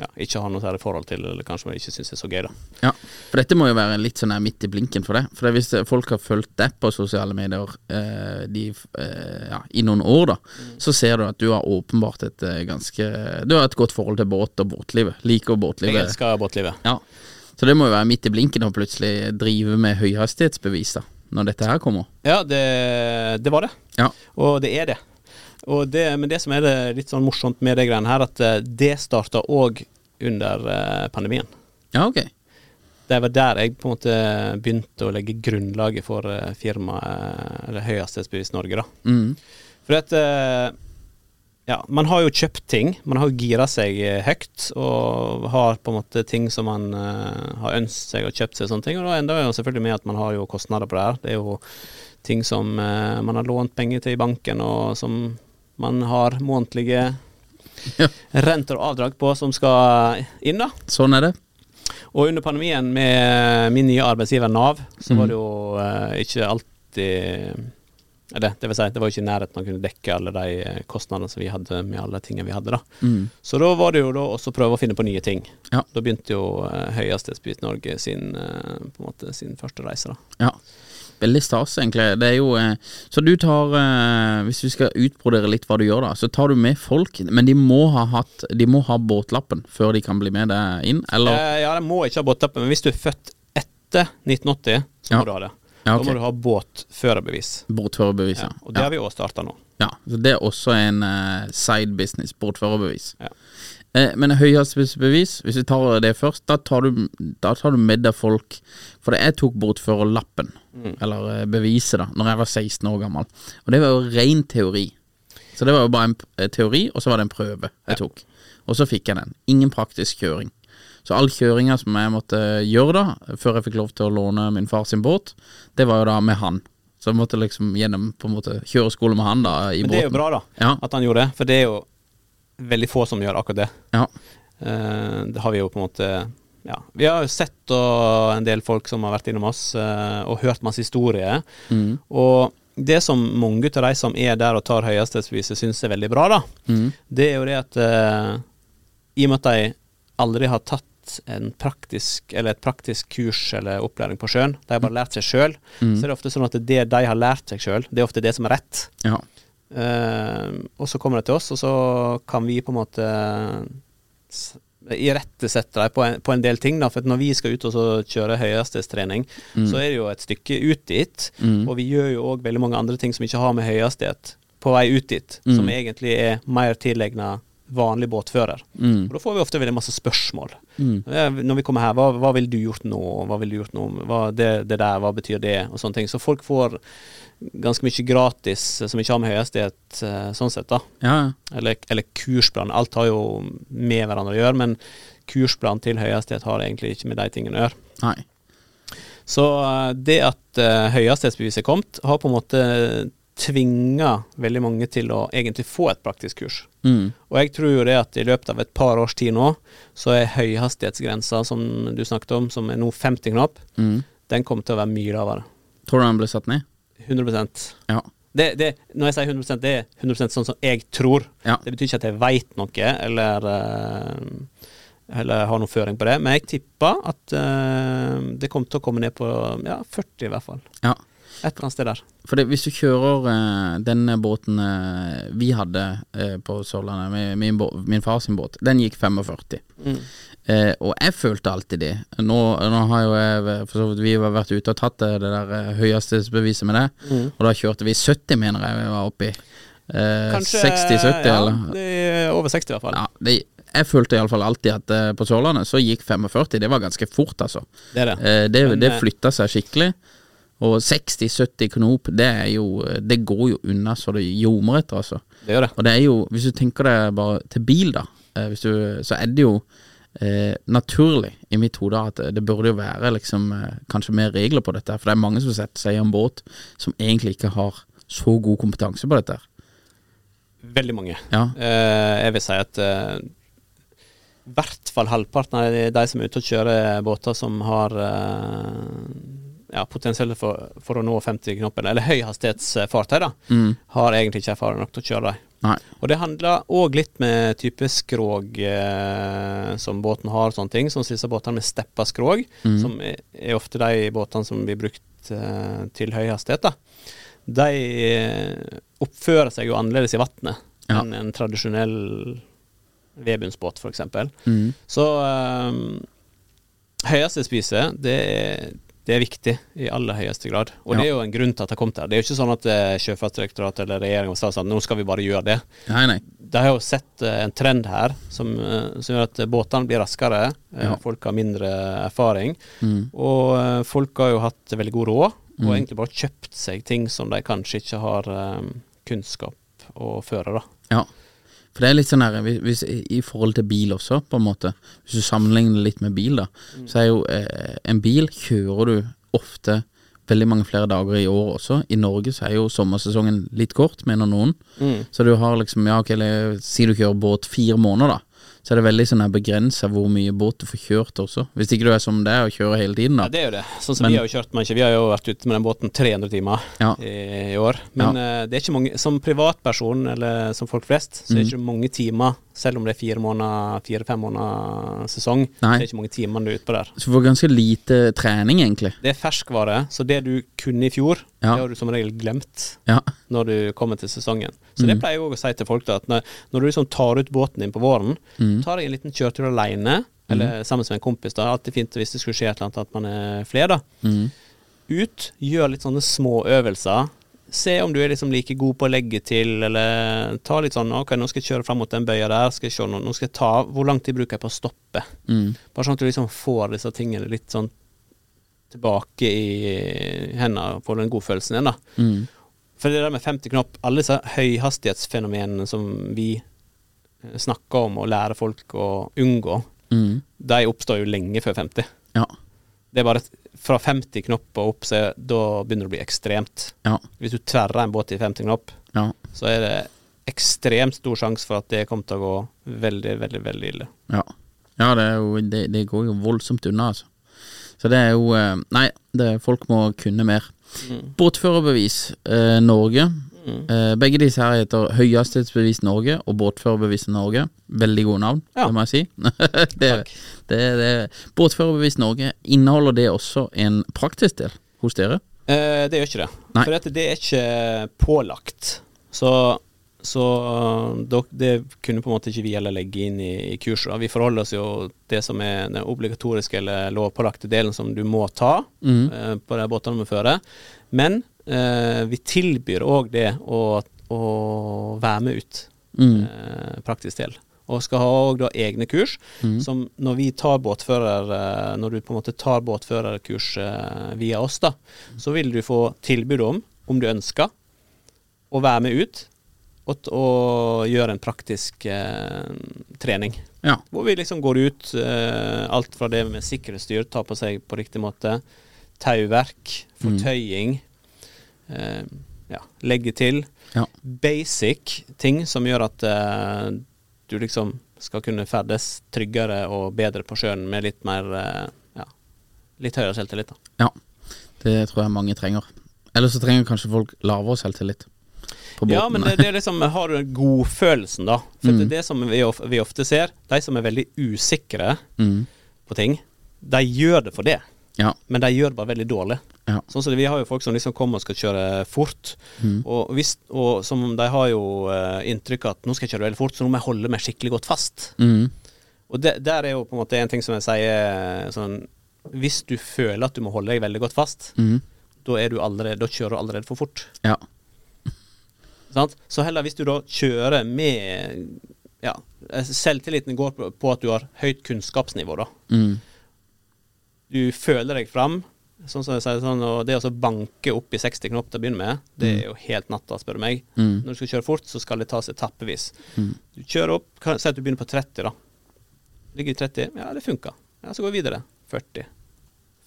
ja, ikke har noe særlig forhold til, eller kanskje ikke syns er så gøy, da. Ja, for dette må jo være litt sånn her midt i blinken for det. For det, hvis folk har fulgt deg på sosiale medier eh, de, eh, ja, i noen år, da, så ser du at du har åpenbart et eh, ganske Du har et godt forhold til båt og båtlivet. Liker Jeg båtlivet. elsker båtlivet. Ja. Så det må jo være midt i blinken å plutselig drive med høyhastighetsbevis, da, når dette her kommer. Ja, det, det var det. Ja. Og det er det. Det. Men det som er det litt sånn morsomt med det greiene her, at eh, det starta òg under eh, pandemien. Ja, ok. Det var der jeg på en måte begynte å legge grunnlaget for eh, firmaet, eller Høyhastighetsbevis Norge, da. Mm. For at ja, man har jo kjøpt ting. Man har jo gira seg høyt, og har på en måte ting som man uh, har ønsket seg og kjøpt seg og sånne ting. Og da ender det jo selvfølgelig med at man har jo kostnader på det her. Det er jo ting som uh, man har lånt penger til i banken, og som man har månedlige renter og avdrag på som skal inn, da. Sånn er det. Og under pandemien med min nye arbeidsgiver Nav, så var det jo eh, ikke alltid det, det vil si, det var ikke i nærheten av å kunne dekke alle de eh, kostnadene som vi hadde med alle tingene vi hadde, da. Mm. Så da var det jo da også prøve å finne på nye ting. Ja. Da begynte jo uh, Høyhastighetsbevis Norge sin, eh, på en måte, sin første reise, da. Ja. Veldig stas, egentlig. Det er jo eh, Så du tar eh, Hvis vi skal utbrodere litt hva du gjør, da, så tar du med folk, men de må ha hatt De må ha båtlappen før de kan bli med deg inn, eller? Eh, ja, de må ikke ha båtlappen, men hvis du er født etter 1980, så Ja. må du ha det. Ja, Da må du ha båtførerbevis. Båtførerbevis, ja. og det har vi òg starta nå. ja. Så det er også en uh, side business, båtførerbevis. Ja. Eh, men høyhastighetsbevis, hvis vi tar det først, da tar du, da tar du med deg folk For jeg tok båtførerlappen, Mm. eller eh, beviset, da, når jeg var 16 år gammel. Og det var jo ren teori. Så det var jo bare en eh, teori, og så var det en prøve jeg tok. Og så fikk jeg den. Ingen praktisk kjøring. Så all kjøringa som jeg måtte gjøre da, før jeg fikk lov til å låne min far sin båt, det var jo da med han. Så jeg måtte liksom gjennom på en måte kjøreskole med han da i Men det er jo bra, da, Ja. at han gjorde det. For det er jo veldig få som gjør akkurat det. Ja. Eh, det har vi jo på en måte ja, Vi har jo sett og en del folk som har vært innom oss eh, og hørt masse historier. Mm. Og det som mange av de som er der og tar høyhastighetsbeviset, syns er veldig bra, da, Mm. det er jo det at eh, i og med at de aldri har tatt en praktisk, eller et praktisk kurs eller opplæring på sjøen, de har bare lært seg sjøl, Mm. så er det ofte sånn at det de har lært seg sjøl, det er ofte det som er rett. Ja. Eh, og så kommer det til oss, og så kan vi på en måte irettesette dem på, en- på en del ting. Da, for når vi skal ut og så kjøre høyhastighetstrening, så er det jo et stykke ut dit. Mm. Og vi gjør jo òg veldig mange andre ting som ikke har med høyhastighet på vei ut dit, som Mm. egentlig er mer tilegna vanlig båtfører. Mm. Og da får vi ofte veldig masse spørsmål. Mm. Når vi kommer her, hva, hva ville du gjort nå? Hva ville du gjort nå? Hva, det, det der, hva betyr det? Og sånne ting. Så folk får ganske mye gratis eh, som ikke har med høyhastighet eh, sånn sett, da. Ja, Eller, eller kursplan. Alt har jo med hverandre å gjøre, men kursplan til høyhastighet har egentlig ikke med de tingene å gjøre. nei. Så eh, det at uh, høyhastighetsbeviset er kommet, har på en måte tvinga veldig mange til å egentlig få et praktisk kurs. Mm. Og jeg tror jo det at i løpet av et par års tid nå, så er høyhastighetsgrensa som du snakket om, som er nå 50 knop, Mm. den kommer til å være mye lavere. Tror du den ble satt ned? 100 Ja. det, det, Når jeg sier 100% det er 100% sånn som jeg tror. Ja. Det betyr ikke at jeg veit noe, eller eh, eller har noen føring på det, men jeg tipper at uh, det kommer til å komme ned på ja, 40 i hvert fall. ja. Et eller annet sted der. For hvis du kjører uh, den båten uh, vi hadde uh, på Sørlandet, min, min, min far sin båt, den gikk 45. Eh, og jeg følte alltid det. Nå, nå har jo jeg for så vidt vi har vært ute og tatt det, det der høyeste beviset med det, og da kjørte vi 70, mener jeg vi var oppi. Eh, 60-70, ja, eller? det er over 60 i hvert fall. Ja, det, jeg følte iallfall alltid at eh, på Sørlandet så gikk 45. Det var ganske fort, altså. Det det. Eh, det, Men, det eh, flytta seg skikkelig. Og 60-70 knop, det er jo Det går jo unna så det ljomer etter, altså. Det gjør det. Og det er jo, hvis du tenker deg bare til bil, da, eh, hvis du, så er det jo eh, naturlig i mitt hode at det burde jo være liksom eh, kanskje mer regler på dette. For det er mange som setter seg i en båt som egentlig ikke har så god kompetanse på dette. Veldig mange. Ja. Eh, jeg vil si at eh, i hvert fall halvparten av de, de som er ute og kjører båter som har eh, ja, potensial for, for å nå 50-knoppen, eller høyhastighetsfartøy, da, Mm. har egentlig ikke erfaring nok til å kjøre dem. Nei. Og det handler òg litt med type skrog eh, som båten har, sånne ting. Som disse båtene med steppa skrog, Mm. som er, er ofte de båtene som blir brukt eh, til høyhastighet. da. De eh, oppfører seg jo annerledes i vannet Ja. enn en tradisjonell vedbunnsbåt, f.eks. Mm. Så um, høyhastighetsspise, det er, det er viktig i aller høyeste grad. Og det er jo en grunn til at det har kommet her. Det er jo ikke sånn at eh, Sjøfartsdirektoratet eller regjeringen sa at nå skal vi bare gjøre det. Nei, nei. De har jo sett eh, en trend her som, eh, som gjør at båtene blir raskere. Ja. Folk har mindre erfaring. Mm. Og folk har jo hatt veldig god råd, og Mm. egentlig bare kjøpt seg ting som de kanskje ikke har kunnskap å føre, da. Ja. For det er litt sånn her hvis, I forhold til bil også, på en måte. Hvis du sammenligner litt med bil, da, så er jo eh, en bil kjører du ofte veldig mange flere dager i år også. I Norge så er jo sommersesongen litt kort, mener noen. Mm. Så du har liksom, ja ok, eller si du kjører båt fire måneder, da. Så er det veldig sånn begrensa hvor mye båt du får kjørt også. Hvis ikke du er som det og kjører hele tiden, Ja, det er jo det. Sånn som Men- vi har jo kjørt med, Vi har jo vært ute med den båten 300 timer Ja. i, i år. Men eh, det er ikke mange Som privatperson, eller som folk flest, så er Mm. det ikke mange timer, selv om det er fire måneder, fire-fem måneder sesong, så er det ikke mange timer du er ute på der. Så du får ganske lite trening, egentlig. Det er ferskvare, så det du kunne i fjor, Ja. det har du som regel glemt Ja. når du kommer til sesongen. Så det Mm. pleier jeg òg å si til folk, da, at når, når du liksom tar ut båten din på våren, Mm. Tar deg en liten kjørtur alene, eller sammen med en kompis. da, Alltid fint hvis det skulle skje et eller annet at man er flere, da. Mm. Ut, gjør litt sånne små øvelser. Se om du er liksom like god på å legge til, eller ta litt sånn Ok, nå skal jeg kjøre fram mot den bøya der, skal jeg se, nå, nå skal jeg ta Hvor lang tid bruker jeg på å stoppe? Mm. Bare sånn at du liksom får disse tingene litt sånn tilbake i hendene, får den godfølelsen igjen, da. Mm. For det der med 50 knopp, alle disse høyhastighetsfenomenene som vi snakker om og lærer folk å unngå, Mm. de oppstår jo lenge før 50. Ja. Det er bare fra 50 knopp og opp, så da begynner det å bli ekstremt. Ja. Hvis du tverrer en båt i 50 knopp, Ja. så er det ekstremt stor sjanse for at det kommer til å gå veldig, veldig, veldig ille. Ja, ja det, jo, det, det går jo voldsomt unna, altså. Så det er jo eh, Nei, det, folk må kunne mer. Mm. Båtførerbevis eh, Norge. Eh, begge disse her heter Høyhastighetsbevis Norge og Båtførerbevis Norge. Veldig gode navn, Ja. det må jeg si. (laughs) det, det, det. Båtførerbevis Norge, inneholder det også en praktisk del hos dere? Eh, det gjør ikke det. Nei. For dette, det er ikke pålagt. Så, så det kunne på en måte ikke vi heller legge inn i, i kurset. Vi forholder oss jo det som er den obligatoriske eller lovpålagte delen som du må ta mm. eh, på de båtene du fører. Men eh, vi tilbyr òg det å, å være med ut. Mm. Eh, praktisk til. Og skal ha òg da egne kurs, som når vi tar båtfører eh, Når du på en måte tar båtførerkurs eh, via oss, da, så vil du få tilbud om, om du ønsker, å være med ut og, gjøre en praktisk eh, trening. Ja. Hvor vi liksom går ut eh, alt fra det med sikkerhetsstyr, ta på seg på riktig måte, tauverk, fortøying, eh, ja, legge til. Ja. Basic ting som gjør at eh, du liksom skal kunne ferdes tryggere og bedre på sjøen med litt mer eh, ja, litt høyere selvtillit. da. ja. Det tror jeg mange trenger. Eller så trenger kanskje folk lavere selvtillit. Ja, men det, det er liksom Har du godfølelsen, da? For det er det som vi, vi ofte ser. De som er veldig usikre mm. på ting, de gjør det for det. Ja. Men de gjør det bare veldig dårlig. Ja. Sånn som Vi har jo folk som liksom kommer og skal kjøre fort, Mm. og, hvis, og som de har jo uh, inntrykk at nå skal jeg kjøre veldig fort, så nå må jeg holde meg skikkelig godt fast. Mm. Og det, der er jo på en måte en ting som jeg sier sånn Hvis du føler at du må holde deg veldig godt fast, Mm. da, er du allerede, da kjører du allerede for fort. Ja. Sant? Så heller hvis du da kjører med Ja, selvtilliten går på, på at du har høyt kunnskapsnivå, da. Mm. Du føler deg fram. Sånn som jeg sier sånn, og Det å banke opp i 60 knop til å begynne med, det er jo helt natta, spør du meg. Mm. Når du skal kjøre fort, så skal det tas etappevis. Mm. Du kjører opp, si at du begynner på 30, da. Ligger i 30, ja, det funka. Ja, så går vi videre. 40,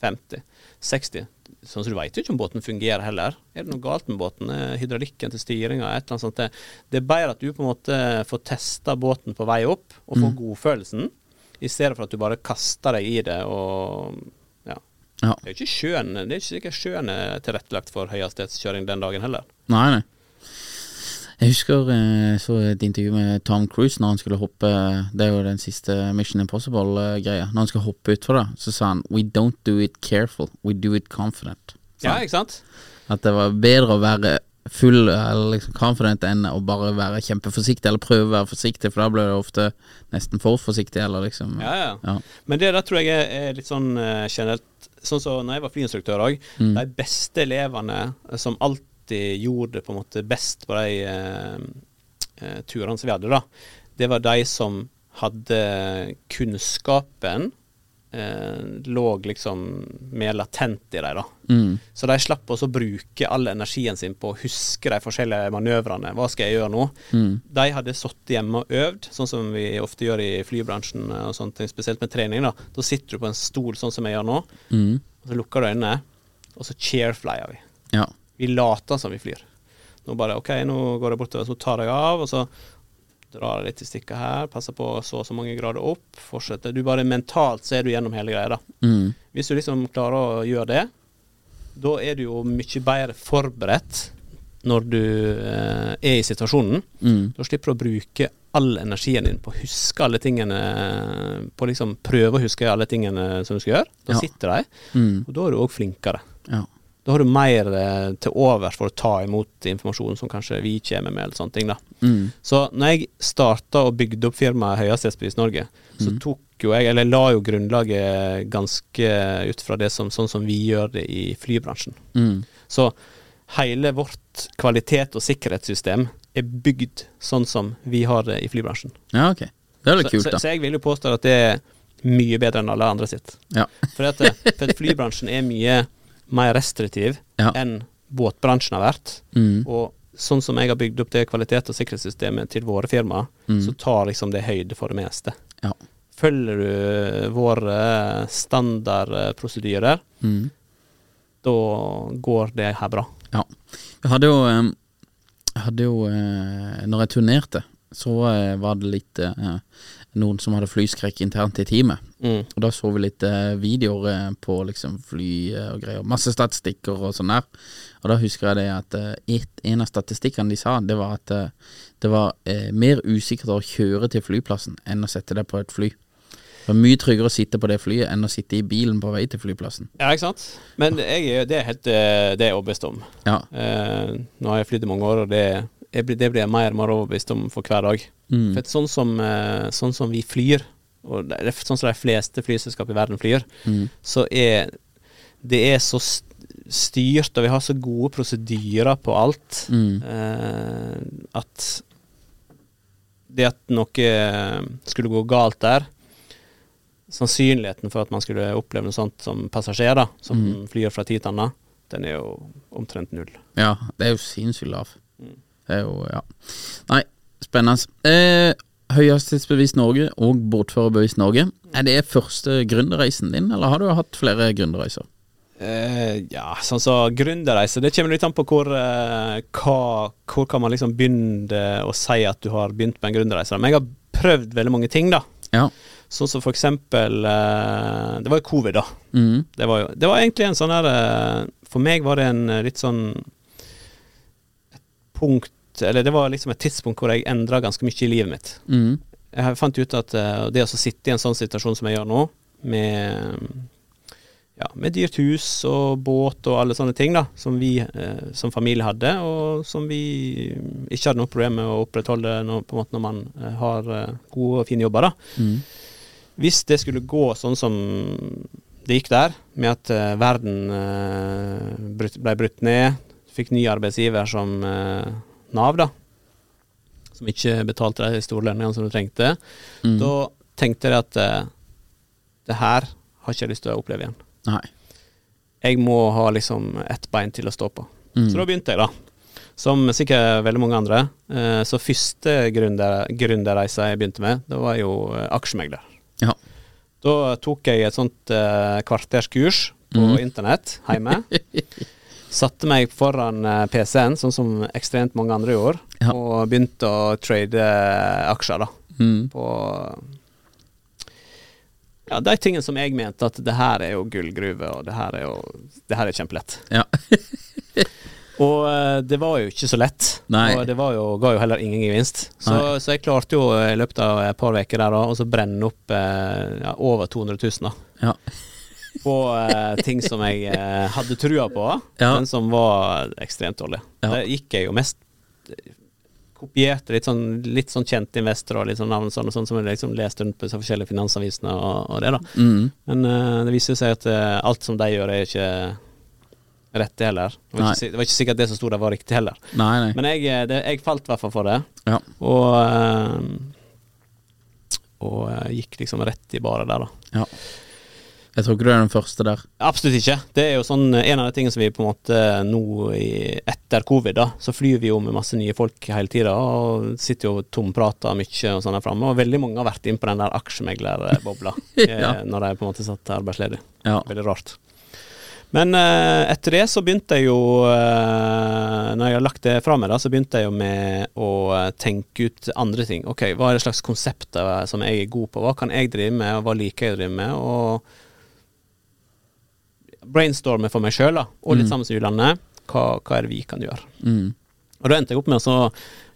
50, 60. Sånn som du veit jo ikke om båten fungerer heller. Er det noe galt med båten? Er Hydraulikken til styringa? Et eller annet sånt. Det- er bedre at du på en måte får testa båten på vei opp, og får godfølelsen, i stedet for at du bare kaster deg i det og ja. Ja. Det er ikke sjøen Det er ikke sikkert sjøen er tilrettelagt for høyhastighetskjøring den dagen heller. Nei, nei. Jeg husker jeg så et intervju med Tom Cruise når han skulle hoppe Det er jo den siste Mission Impossible-greia. Når han skal hoppe utfor det, så sa han We don't do it careful, we do it confident. Ja, ikke sant? At det var bedre å være full eller liksom confident enn å bare være kjempeforsiktig, eller prøve å være forsiktig, for da blir det ofte nesten for forsiktig, eller liksom Ja, ja. Ja. Men det der tror jeg er, er litt sånn uh, generelt Sånn som når jeg var flyinstruktør òg. Mm. De beste elevene som alltid gjorde det på en måte best på de uh, uh, turene som vi hadde, da, det var de som hadde kunnskapen lå liksom mer latent i dem, da. Mm. Så de slapp også å bruke all energien sin på å huske de forskjellige manøvrene. Hva skal jeg gjøre nå? Mm. De hadde sittet hjemme og øvd, sånn som vi ofte gjør i flybransjen, og sånne ting, spesielt med trening. Da Da sitter du på en stol sånn som jeg gjør nå, Mm. og så lukker du øynene, og så chairflyer vi. Ja. Vi later som vi flyr. Nå bare OK, nå går jeg bortover, så tar jeg av, og så drar jeg litt i stikka her, passer på så og så mange grader opp, fortsetter. Du bare mentalt ser du gjennom hele greia, da. Mm. Hvis du liksom klarer å gjøre det, da er du jo mye bedre forberedt når du eh, er i situasjonen. Mm. Da slipper du å bruke all energien din på å huske alle tingene På liksom prøve å huske alle tingene som du skal gjøre. Da Ja. sitter de, Mm. og da er du òg flinkere. Ja. Da har du mer eh, til overs for å ta imot informasjon som kanskje vi kommer med, eller sånne ting. da. Mm. Så når jeg starta og bygde opp firmaet Høyhastighetspris Norge, så Mm. tok jo jeg, eller la jo grunnlaget ganske ut fra det som sånn som vi gjør det i flybransjen. Mm. Så hele vårt kvalitet- og sikkerhetssystem er bygd sånn som vi har det i flybransjen. ja, ok. Det er litt Så, kult, så, da. så jeg vil jo påstå at det er mye bedre enn alle andre sitt. Ja. For at, for at flybransjen er mye mer restriktiv Ja. enn båtbransjen har vært. Mm. Og sånn som jeg har bygd opp det kvalitet- og sikkerhetssystemet til våre firmaer, Mm. så tar liksom det høyde for det meste. Ja. Følger du våre standardprosedyrer, Mm. da går det her bra. Ja. Jeg hadde jo, jeg hadde jo eh, Når jeg turnerte, så eh, var det litt eh, noen som hadde flyskrekk internt i teamet. Mm. Og da så vi litt eh, videoer eh, på liksom fly eh, og greier. Masse statistikker og sånn der. Og da husker jeg det at eh, et, en av statistikkene de sa, det var at det var eh, mer usikkert å kjøre til flyplassen enn å sette deg på et fly. Det var mye tryggere å sitte på det flyet enn å sitte i bilen på vei til flyplassen. Ja, ikke sant? Men jeg, er- det er helt det er jeg overbevist om. Ja. Eh, nå har jeg flydd i mange år, og det, blir- det blir jeg mer og mer overbevist om for hver dag. Mm. For sånn, som, eh, sånn som vi flyr, og det er sånn som de fleste flyselskap i verden flyr, Mm. så er det er så st- styrt, og vi har så gode prosedyrer på alt, Mm. eh, at det at noe skulle gå galt der Sannsynligheten for at man skulle oppleve noe sånt som passasjerer, som Mm. flyr fra tid til annen, den er jo omtrent null. Ja, det er jo sinnssykt lav. Det er jo, ja. Nei, spennende. Eh, Høyhastighetsbevis Norge og Båtførerbevis Norge. Er det første gründerreisen din, eller har du hatt flere gründerreiser? Eh, ja, sånn så gründerreise Det kommer litt an på hvor, eh, hva, hvor kan man liksom begynne å si at du har begynt med en gründerreise. Men jeg har prøvd veldig mange ting, da. Ja. Sånn som for eksempel eh, Det var jo covid, da. Mm. Det var, jo, det var egentlig en sånn der eh, For meg var det en eh, litt sånn Et Eller det var liksom et tidspunkt hvor jeg endra ganske mye i livet mitt. Mm. Jeg fant ut at eh, det å sitte i en sånn situasjon som jeg gjør nå, med ja, med dyrt hus og båt og alle sånne ting da, som vi eh, som familie hadde, og som vi ikke hadde noe problem med å opprettholde når, på en måte når man eh, har eh, gode og fine jobber. da. Mm. Hvis det skulle gå sånn som det gikk der, med at eh, verden eh, ble brutt ned, fikk ny arbeidsgiver som Nav, da, som ikke betalte de store lønningene som du trengte, Mm. da tenkte jeg at eh, det her har ikke jeg lyst til å oppleve igjen. Nei. Jeg må ha liksom ett bein til å stå på. Mm. Så da begynte jeg, da. Som sikkert veldig mange andre. Eh, så første gründer, gründerreisa jeg begynte med, det var jo eh, aksjemegler. Ja. Da tok jeg et sånt eh, kvarterskurs på mm. internett hjemme. (laughs) Satte meg foran eh, PC-en, sånn som ekstremt mange andre gjorde, Ja. og begynte å trade eh, aksjer, da. Mm. På ja, de tingene som jeg mente at det her er jo gullgruve, og det her er jo Det her er kjempelett. Ja. (laughs) Og eh, det var jo ikke så lett. Nei. Og det var jo, ga jo heller ingen gevinst. Så, så jeg klarte jo i løpet av et par uker der og så brenne opp ja, over 200 000 da, Ja. På uh, ting som jeg uh, hadde trua på, Ja. men som var ekstremt dårlig. Ja. Det gikk jeg jo mest kopierte litt sånn, litt sånn kjente investorer og litt sånn navn sånn, og sånn som jeg liksom leste rundt på disse forskjellige finansavisene og, og det, da. Mm. Men uh, det viser seg at eh, alt som de gjør, er ikke rett, heller. Det var, ikke, det var ikke sikkert det som sto der, var riktig heller. Nei, nei. Men jeg, eh, det, jeg falt i hvert fall for det, Ja. og eh, Og eh, gikk liksom rett i baret der, da. ja. Jeg tror ikke du er den første der. Absolutt ikke. Det er jo sånn en av de tingene som vi på en måte nå i, etter covid, da, så flyr vi jo med masse nye folk hele tida og sitter jo tomprater mye og sånn her framme. Og veldig mange har vært inn på den der aksjemeglerbobla (laughs) Ja. eh, når de på en måte satt arbeidsledig. Ja. Veldig rart. Men eh, etter det så begynte jeg jo eh, Når jeg har lagt det fra meg, da, så begynte jeg jo med å eh, tenke ut andre ting. Ok, hva er det slags konsepter som jeg er god på? Hva kan jeg drive med, og hva liker jeg å drive med? Og brainstorme for meg sjøl, og litt sammen med Julanne. Hva, hva er det vi kan gjøre? Mm. Og da endte jeg opp med å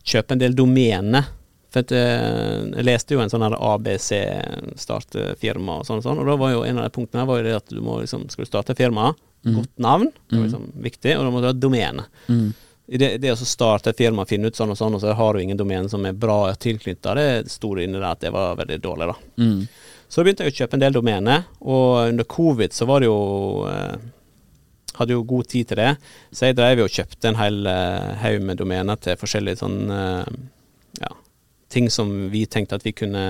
kjøpe en del domener. For at, eh, jeg leste jo en sånn ABC-startfirma og sånn og sånn, og da var jo en av de punktene var jo det at du må liksom, skal du starte firma, godt navn, det var liksom viktig, og da må du ha domene. Mm. Det, det å starte et firma, finne ut sånn og sånn, og så har du ingen domene som er bra tilknytta, det sto inne der at det var veldig dårlig, da. Mm. Så begynte jeg å kjøpe en del domener, og under covid så var det jo eh, Hadde jo god tid til det, så jeg drev jo og kjøpte en hel eh, haug med domener til forskjellige sånn eh, ja, ting som vi tenkte at vi kunne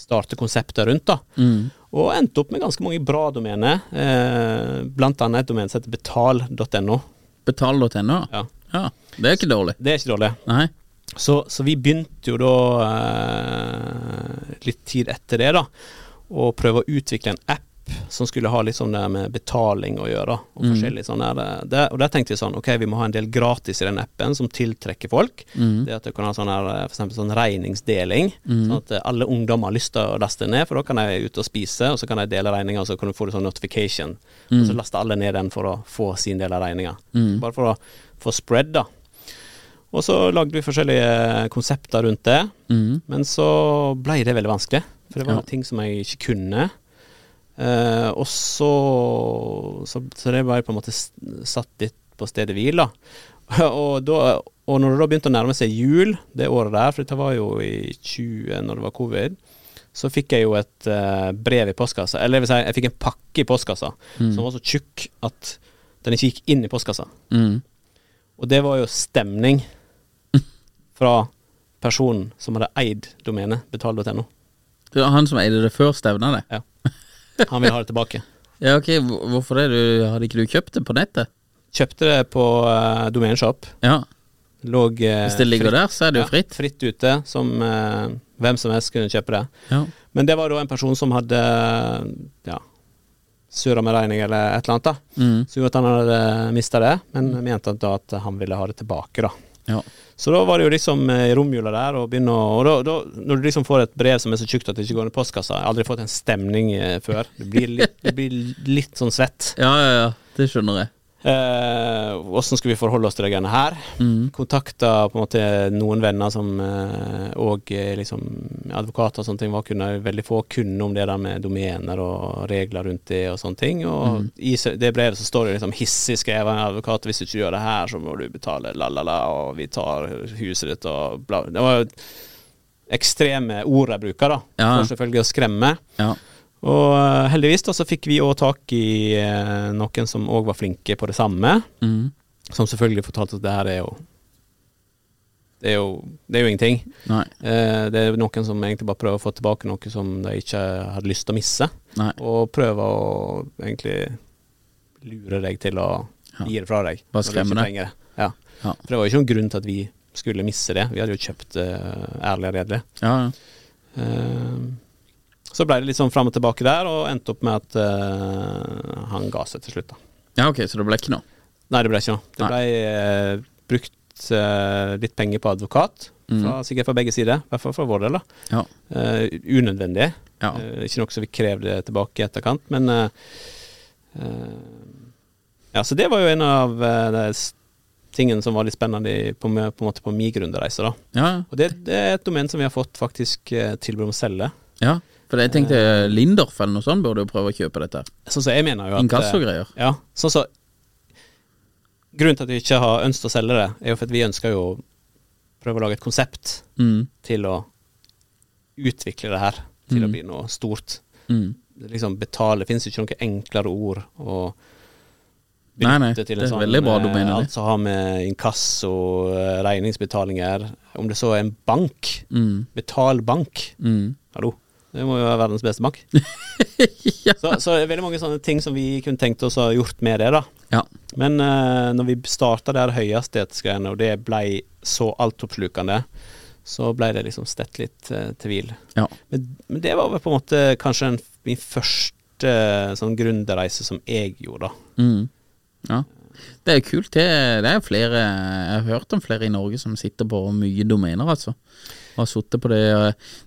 starte konsepter rundt, da. Mm. Og endte opp med ganske mange bra domener, eh, blant annet et domen som heter betal.no. Betal.no? Ja. ja. Det er ikke dårlig. Det er ikke dårlig. Nei. Så, så vi begynte jo da eh, litt tid etter det, da, å prøve å utvikle en app som skulle ha litt sånn der med betaling å gjøre. Og Mm. forskjellig sånn der, det, Og der tenkte vi sånn, ok, vi må ha en del gratis i den appen som tiltrekker folk. Mm. Det at du kan ha sånn her, for eksempel sånn regningsdeling, Mm. sånn at eh, alle ungdommer har lyst til å laste ned, for da kan de ut og spise, og så kan de dele regninga, og så kan du få en sånn notification. Og så laster alle ned den for å få sin del av regninga. Mm. Bare for å få spread, da. Og så lagde vi forskjellige konsepter rundt det, Mm. men så ble det veldig vanskelig. For det var Ja. ting som jeg ikke kunne. Eh, og så, så Så det ble på en måte satt litt på stedet hvil, da. (laughs) og, da. og når det da begynte å nærme seg jul det året der, for dette var jo i 20 når det var covid, så fikk jeg jo et eh, brev i postkassa. Eller jeg, vil si, jeg fikk en pakke i postkassa Mm. som var så tjukk at den ikke gikk inn i postkassa. Mm. Og det var jo stemning fra personen som hadde eid domenet betal.no. Det var han som eide det før stevna, det. Ja. Han ville ha det tilbake. (laughs) Ja, ok, Hvorfor det? Du, hadde ikke du kjøpt det på nettet? Kjøpte det på uh, Domeneshop. Ja. Lå uh, Hvis det ligger fritt- der, så er det jo fritt. ja, fritt. ute, som uh, hvem som helst kunne kjøpe det. Ja. Men det var da en person som hadde ja, surra med regning eller et eller annet, da. Mm. Så gjorde at han hadde mista det, men mente da at han ville ha det tilbake, da. Ja. Så da var det jo liksom eh, i romjula der og begynne Og da, da, når du liksom får et brev som er så tjukt at det ikke går inn i postkassa Jeg har aldri fått en stemning eh, før. Du blir litt, du blir litt sånn svett. Ja, ja, ja. Det skjønner jeg. Åssen skal vi forholde oss til det greiene her? Mm. Kontakta på en måte noen venner som eh, og eh, liksom advokater og sånne ting var kunne veldig få kunne om det der med domener og regler rundt det og sånne ting. Og i det brevet så står det liksom hissig skrevet av en advokat hvis du ikke gjør det her, så må du betale la-la-la, og vi tar huset ditt og bla. Det var jo ekstreme ord jeg bruker, da. Ja. For selvfølgelig å skremme. Ja. Og eh, heldigvis da så fikk vi òg tak i eh, noen som òg var flinke på det samme. Mm. Som selvfølgelig fortalte at det her er jo Det er jo, det er jo ingenting. Eh, det er noen som egentlig bare prøver å få tilbake noe som de ikke hadde lyst til å misse. Nei. Og prøver å egentlig lure deg til å Ja. gi det fra deg. Bare skremme deg. Ja. Ja. For det var jo ikke noen grunn til at vi skulle misse det. Vi hadde jo kjøpt uh, ærlig og redelig. Ja, ja. Eh, så ble det litt sånn fram og tilbake der, og endte opp med at uh, han ga seg til slutt, da. ja, ok, så det ble ikke noe? Nei, det ble ikke noe. Det Nei. ble eh, brukt eh, litt penger på advokat, Mm. fra, sikkert fra begge sider, i hvert fall fra vår del. da. Ja. Unødvendig. Ja. Ikke noe som vi krevde tilbake i etterkant, men Ja, så det var jo en av uh, de tingen som var litt spennende på, på måte på min grunnreise. da. Ja, Og det, det er et domen som vi har fått faktisk tilbud om å selge. ja. For jeg tenkte Lindorf eller noe sånt burde jo prøve å kjøpe dette. Sånn som jeg mener jo at Inkassogreier. eh, Ja, sånn så Grunnen til at vi ikke har ønsket å selge det, er jo for at vi ønsker jo å prøve å lage et konsept Mm. til å utvikle det her til å Mm. bli noe stort. Mm. Liksom betale Det finnes jo ikke noen enklere ord å Nei, nei, det en er sånn veldig bra du mener det. Alt som har med inkasso, eh, regningsbetalinger Om det så er en bank, Mm. betal bank. Mm. Hallo. Det må jo være verdens beste bank. (laughs) ja. Så, så det er veldig mange sånne ting som vi kunne tenkt oss å ha gjort med det, da. ja. Men uh, når vi starta det her høyhastighetsgreiene, og det ble så altoppslukende, så ble det liksom stett litt uh, til hvil. Ja. Men, men det var vel på en måte kanskje en, min første uh, sånn gründerreise som jeg gjorde, da. Mm. ja. Det er kult. Det, det er flere Jeg har hørt om flere i Norge som sitter på mye domener, altså. Og har sittet på det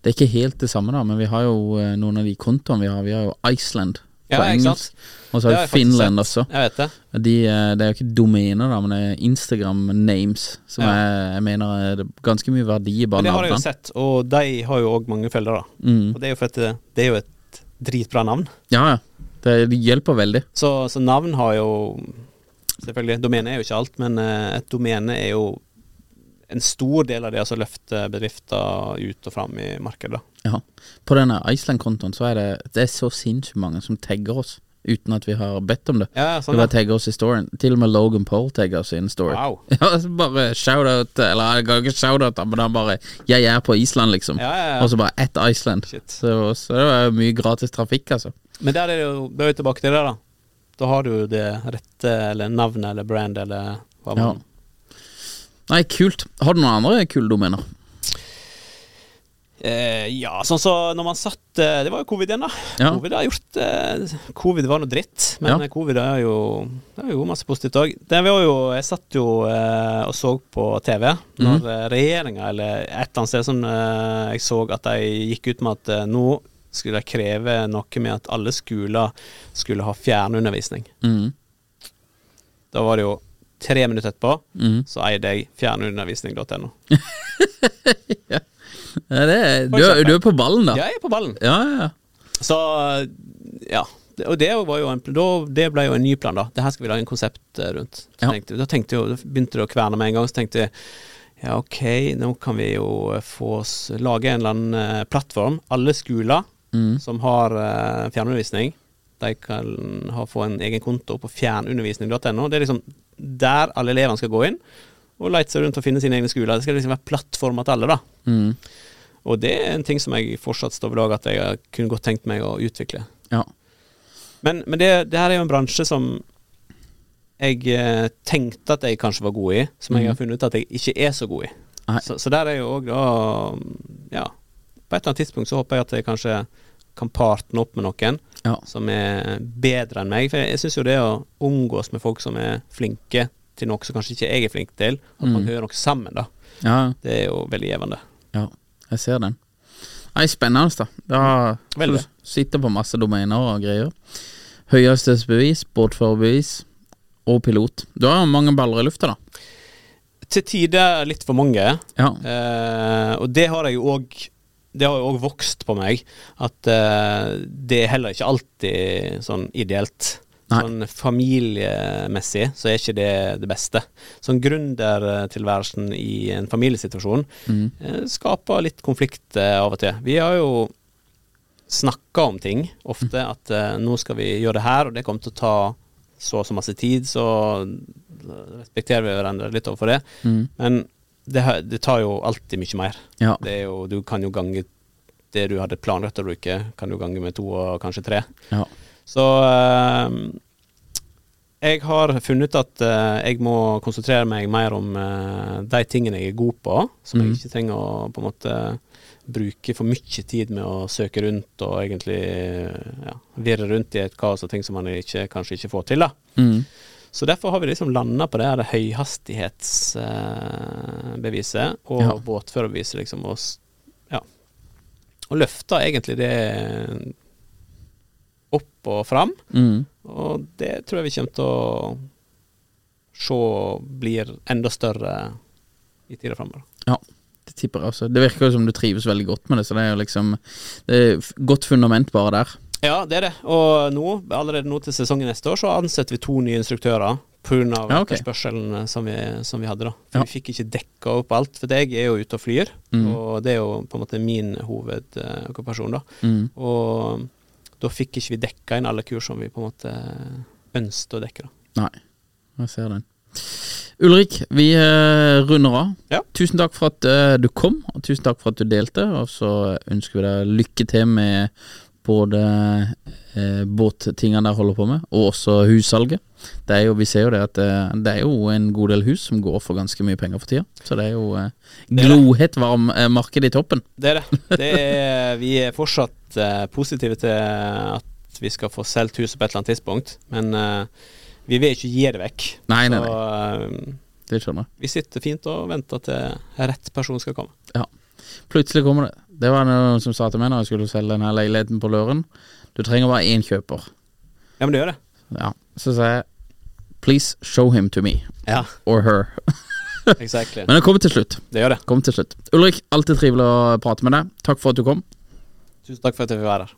Det er ikke helt det samme, da, men vi har jo eh, noen av de kontoene vi har. Vi har jo Iceland på Ja, engelsk. Og så har vi Finland også. Jeg vet det. De, eh, det er jo ikke domener, da, men det er Instagram-names, som Ja. jeg, jeg mener er ganske mye verdi i bare bare det har jeg jo sett, og de har jo òg mange følgere. Mm. Og det er jo for at det, er jo et dritbra navn. Ja, ja. Det, det hjelper veldig. Så, så navn har jo Selvfølgelig, domene er jo ikke alt, men eh, et domene er jo en stor del av det altså løfte bedrifter ut og fram i markedet. Ja. På denne Iceland-kontoen så er det Det er så sinnssykt mange som tagger oss uten at vi har bedt om det. Ja, sånn bare tagger oss i storyen. Til og med Logan Paul tagger oss i en story. Wow. (laughs) Ja, bare shout-out Eller jeg kan ikke shout-out, men han bare 'Jeg er på Island', liksom. Ja, ja, ja. Og så bare at Iceland. Så, så det var mye gratis trafikk, altså. Men der er det jo, da er tilbake til det, da. Da har du jo det rette, eller navnet, eller brand, eller hva Ja. Nei, kult. Har du noen andre kule domener? Eh, ja, sånn så når man satt eh, Det var jo covid igjen, da. Ja. Covid har gjort eh, Covid var noe dritt, men Ja. covid er jo Det er jo masse positivt òg. Jeg satt jo eh, og så på TV når mm. regjeringa, eller et eller annet sted som eh, jeg så at de gikk ut med at eh, nå skulle de kreve noe med at alle skoler skulle ha fjernundervisning. Mm. Da var det jo tre minutter etterpå, Mm. så eide jeg fjernundervisning.no. (laughs) Ja, det er, du, er- du er på ballen, da. Jeg er på ballen. Ja, ja, ja. Så ja. Og det var jo en, da, det ble jo en ny plan, da. Det her skal vi lage en konsept eh, rundt. Ja. tenkte, da tenkte jo, da begynte det å kverne med en gang. Så tenkte jeg ja, ok, nå kan vi jo få oss lage en eller annen eh, plattform. Alle skoler Mm. som har eh, fjernundervisning, de kan ha, få en egen konto på fjernundervisning.no. Det er liksom der alle elevene skal gå inn og lete seg rundt og finne sine egne skoler. Det skal liksom være plattformer til alle, da. Mm. Og det er en ting som jeg fortsatt står ved lag at jeg kunne godt tenkt meg å utvikle. ja. Men, men det, det her er jo en bransje som jeg eh, tenkte at jeg kanskje var god i, som jeg har funnet ut at jeg ikke er så god i. Så, så der er jo òg da Ja, på et eller annet tidspunkt så håper jeg at jeg kanskje kan partne opp med noen Ja. som er bedre enn meg. For jeg, jeg syns jo det å omgås med folk som er flinke til noe som kanskje ikke jeg er flink til, at man Mm. man hører noe sammen, da, ja. det er jo veldig gjevende. Ja, jeg ser den. Nei, spennende, da. Da Veldig. du sitter på masse domener og greier. Høyhastighetsbevis, båtførerbevis og pilot. Du har mange baller i lufta, da. Til tider litt for mange. Ja. Eh, og det har jeg jo òg Det har jo òg vokst på meg. At uh, det er heller ikke alltid sånn ideelt. Nei. Sånn familiemessig så er ikke det det beste. Sånn gründertilværelsen i en familiesituasjon Mm. uh, skaper litt konflikt eh, av og til. Vi har jo snakka om ting ofte, at uh, nå skal vi gjøre det her, og det kommer til å ta så og så masse tid, så respekterer vi hverandre litt overfor det. Mm. Men det, det tar jo alltid mye mer. Ja. Det jo, du kan jo gange det du hadde planlagt å bruke, kan du gange med to og kanskje tre. ja. Så eh, jeg har funnet at eh, jeg må konsentrere meg mer om eh, de tingene jeg er god på, som mm. jeg ikke trenger å på en måte bruke for mye tid med å søke rundt og egentlig ja, virre rundt i et kaos og ting som man ikke, kanskje ikke får til. da. Mm. Så derfor har vi liksom landa på det her høyhastighetsbeviset og Ja. båtførerbeviset, liksom. Og, ja. og løfta egentlig det opp og fram. Mm. Og det tror jeg vi kommer til å se blir enda større i tida framover. Ja, det tipper jeg også. Det virker jo som du trives veldig godt med det, så det er jo liksom Det er godt fundament bare der. Ja, det er det. Og nå, allerede nå til sesongen neste år, så ansetter vi to nye instruktører pga. Ja, okay. etterspørselen som vi, som vi hadde. da For Ja. Vi fikk ikke dekka opp alt. For jeg er jo ute og flyr, Mm. og det er jo på en måte min hovedokkupasjon. da Mm. Og da fikk ikke vi dekka inn alle kurs som vi på en måte ønsket å dekke. da Nei, jeg ser den. Ulrik, vi eh, runder av. Ja. Tusen takk for at eh, du kom, og tusen takk for at du delte. Og så ønsker vi deg lykke til med både eh, båttingene dere holder på med, og også hussalget. Det er jo, vi ser jo det at eh, det er jo en god del hus som går for ganske mye penger for tida. Så det er jo eh, glohett varm eh, marked i toppen. Det er det. det er, vi er fortsatt eh, positive til at vi skal få solgt huset på et eller annet tidspunkt, men eh, vi vil ikke gi det vekk. Nei, nei, nei. Så eh, Det skjønner jeg. vi sitter fint og venter til rett person skal komme. Ja. Plutselig kommer det. Det var noen som sa til meg når jeg skulle selge denne leiligheten på Løren. Du trenger bare én kjøper. Ja, men du gjør det. Ja. Så sa jeg Please show him to me. Ja, Or her. (laughs) exactly. Men det kommer til slutt. Det gjør det. Kommer til slutt. Ulrik, alltid trivelig å prate med deg. Takk for at du kom. Tusen takk for at jeg fikk være her.